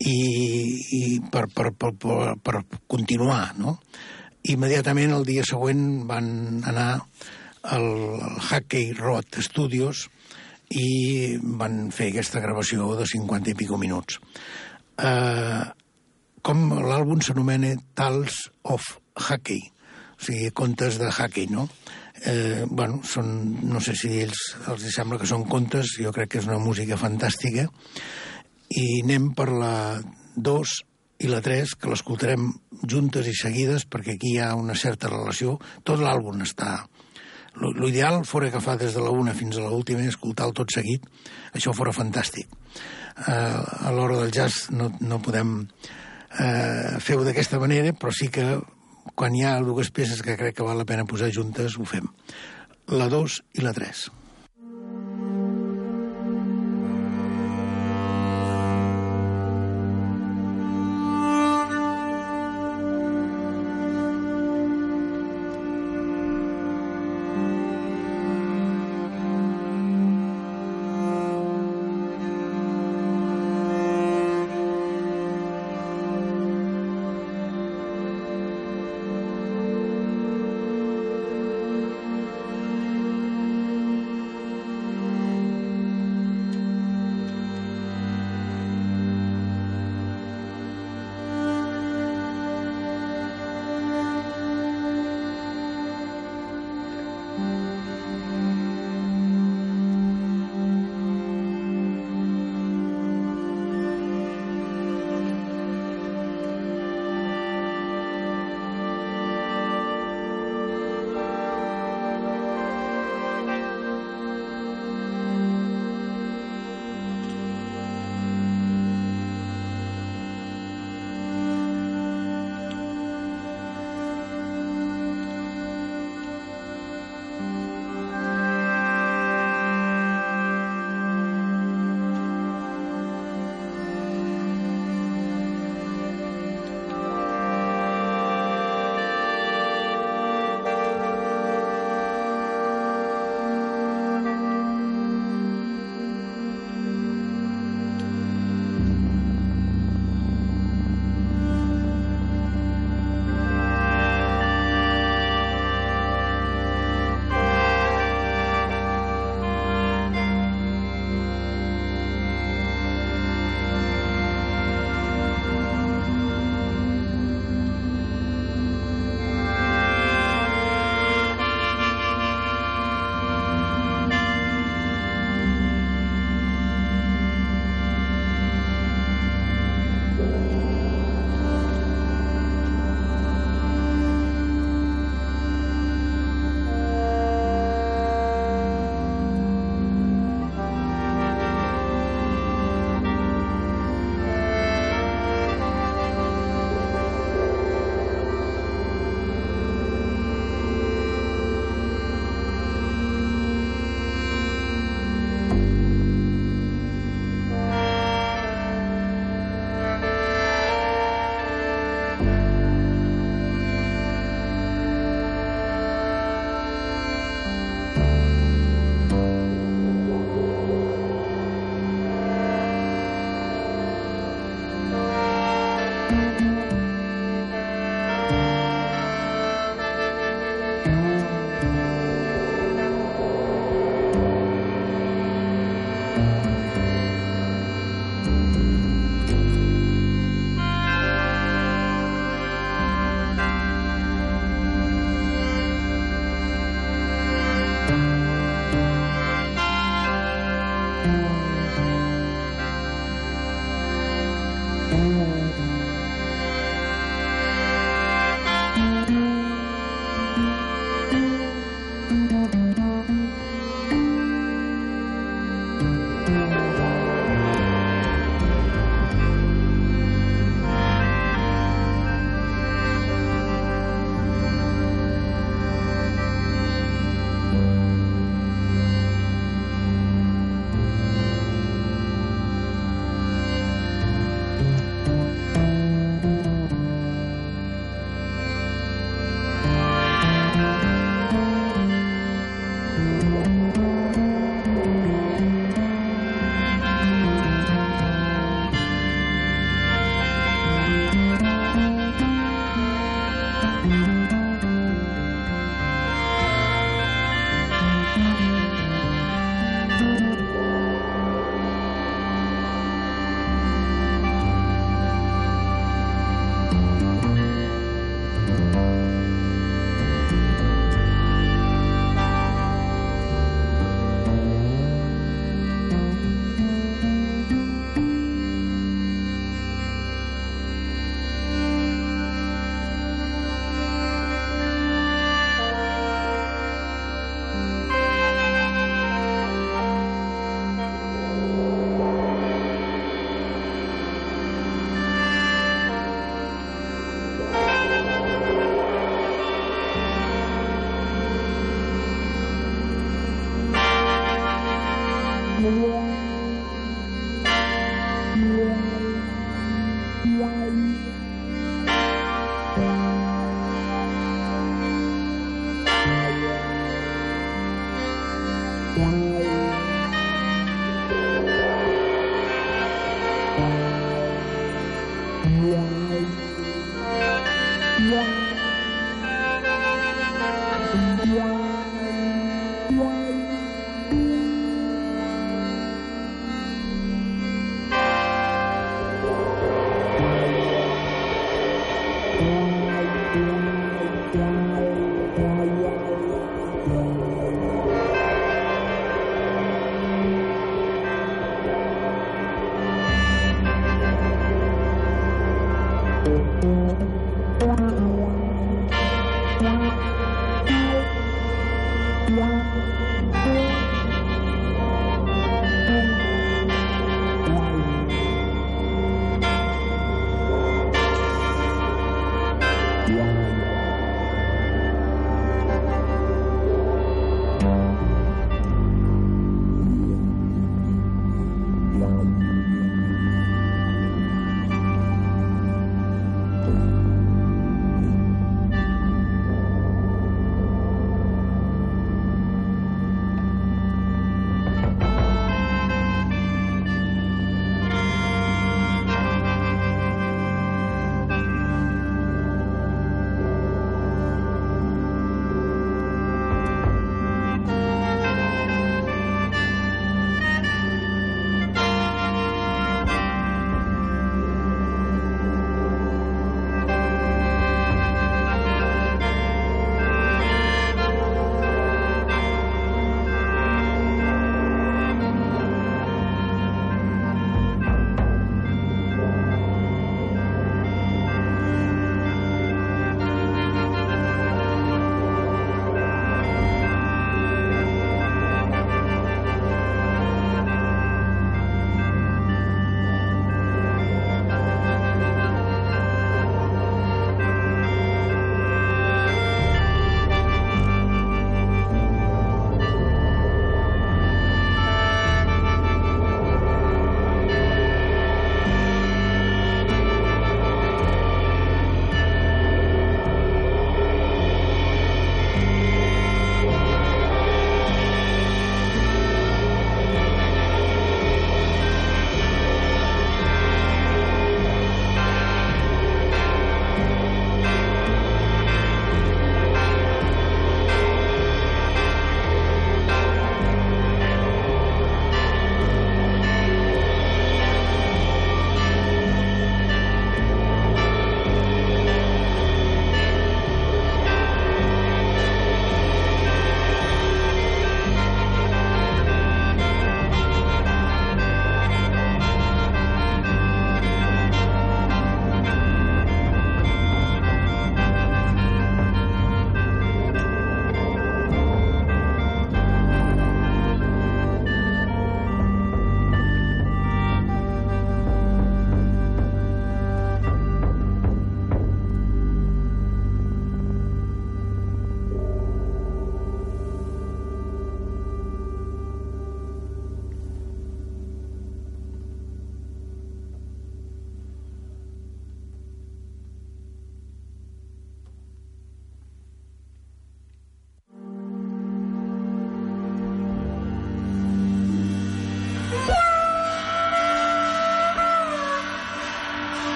i, i per, per, per, per, per continuar, no? Immediatament el dia següent van anar al, al Hackey Road Studios i van fer aquesta gravació de 50 i pico minuts. Eh, com l'àlbum s'anomena Tales of Hackey, o sigui, contes de Hackey, no? Eh, bueno, són, no sé si ells els sembla que són contes, jo crec que és una música fantàstica, i anem per la 2 i la 3, que l'escoltarem juntes i seguides, perquè aquí hi ha una certa relació. Tot l'àlbum està... L'ideal fora agafar des de la una fins a l'última i escoltar-lo tot seguit. Això fora fantàstic. Uh, a l'hora del jazz no, no podem uh, fer-ho d'aquesta manera, però sí que quan hi ha dues peces que crec que val la pena posar juntes, ho fem. La 2 i la 3.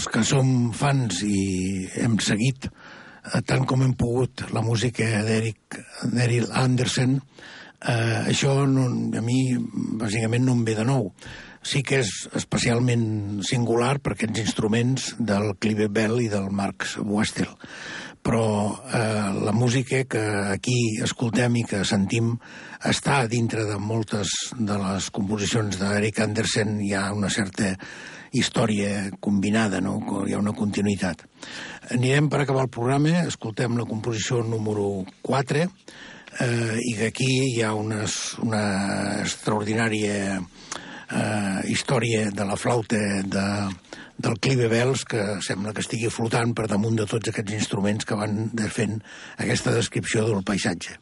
Els que som fans i hem seguit eh, tant com hem pogut la música d'Eric Andersen, eh, això no, a mi bàsicament no em ve de nou. Sí que és especialment singular per aquests instruments del Clive Bell i del Marx Westel però eh, la música que aquí escoltem i que sentim està dintre de moltes de les composicions d'Eric Andersen, hi ha una certa història combinada, no? hi ha una continuïtat. Anirem per acabar el programa, escoltem la composició número 4, eh, i d'aquí hi ha unes, una extraordinària eh, història de la flauta de, del Clive Bells, que sembla que estigui flotant per damunt de tots aquests instruments que van fent aquesta descripció del paisatge.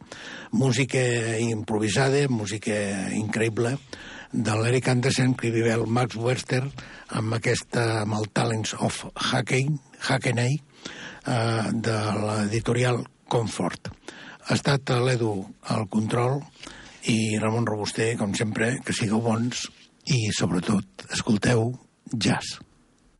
Música improvisada, música increïble, de l'Eric Anderson, Clive Bell, Max Webster, amb aquesta, amb el Talents of Hackney, Hackney eh, de l'editorial Comfort. Ha estat l'Edu al control i Ramon Robuster, com sempre, que sigueu bons i, sobretot, escolteu jazz.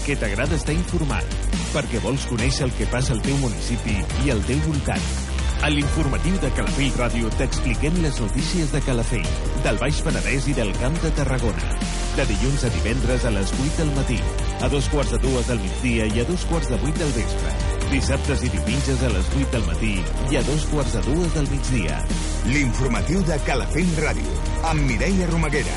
perquè t'agrada estar informat, perquè vols conèixer el que passa al teu municipi i al teu voltant. A l'informatiu de Calafell Ràdio t'expliquem les notícies de Calafell, del Baix Penedès i del Camp de Tarragona. De dilluns a divendres a les 8 del matí, a dos quarts de dues del migdia i a dos quarts de vuit del vespre. Dissabtes i diumenges a les 8 del matí i a dos quarts de dues del migdia. L'informatiu de Calafell Ràdio, amb Mireia Romaguera.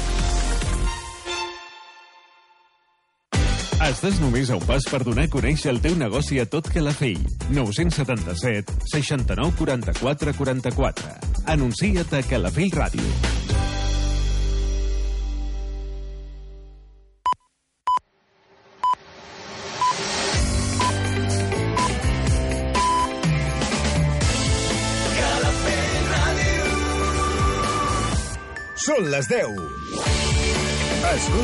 Estàs només a un pas per donar a conèixer el teu negoci a tot Calafell. 977 69 44 44. Anuncia't a Calafell Ràdio. Són les 10. Escolta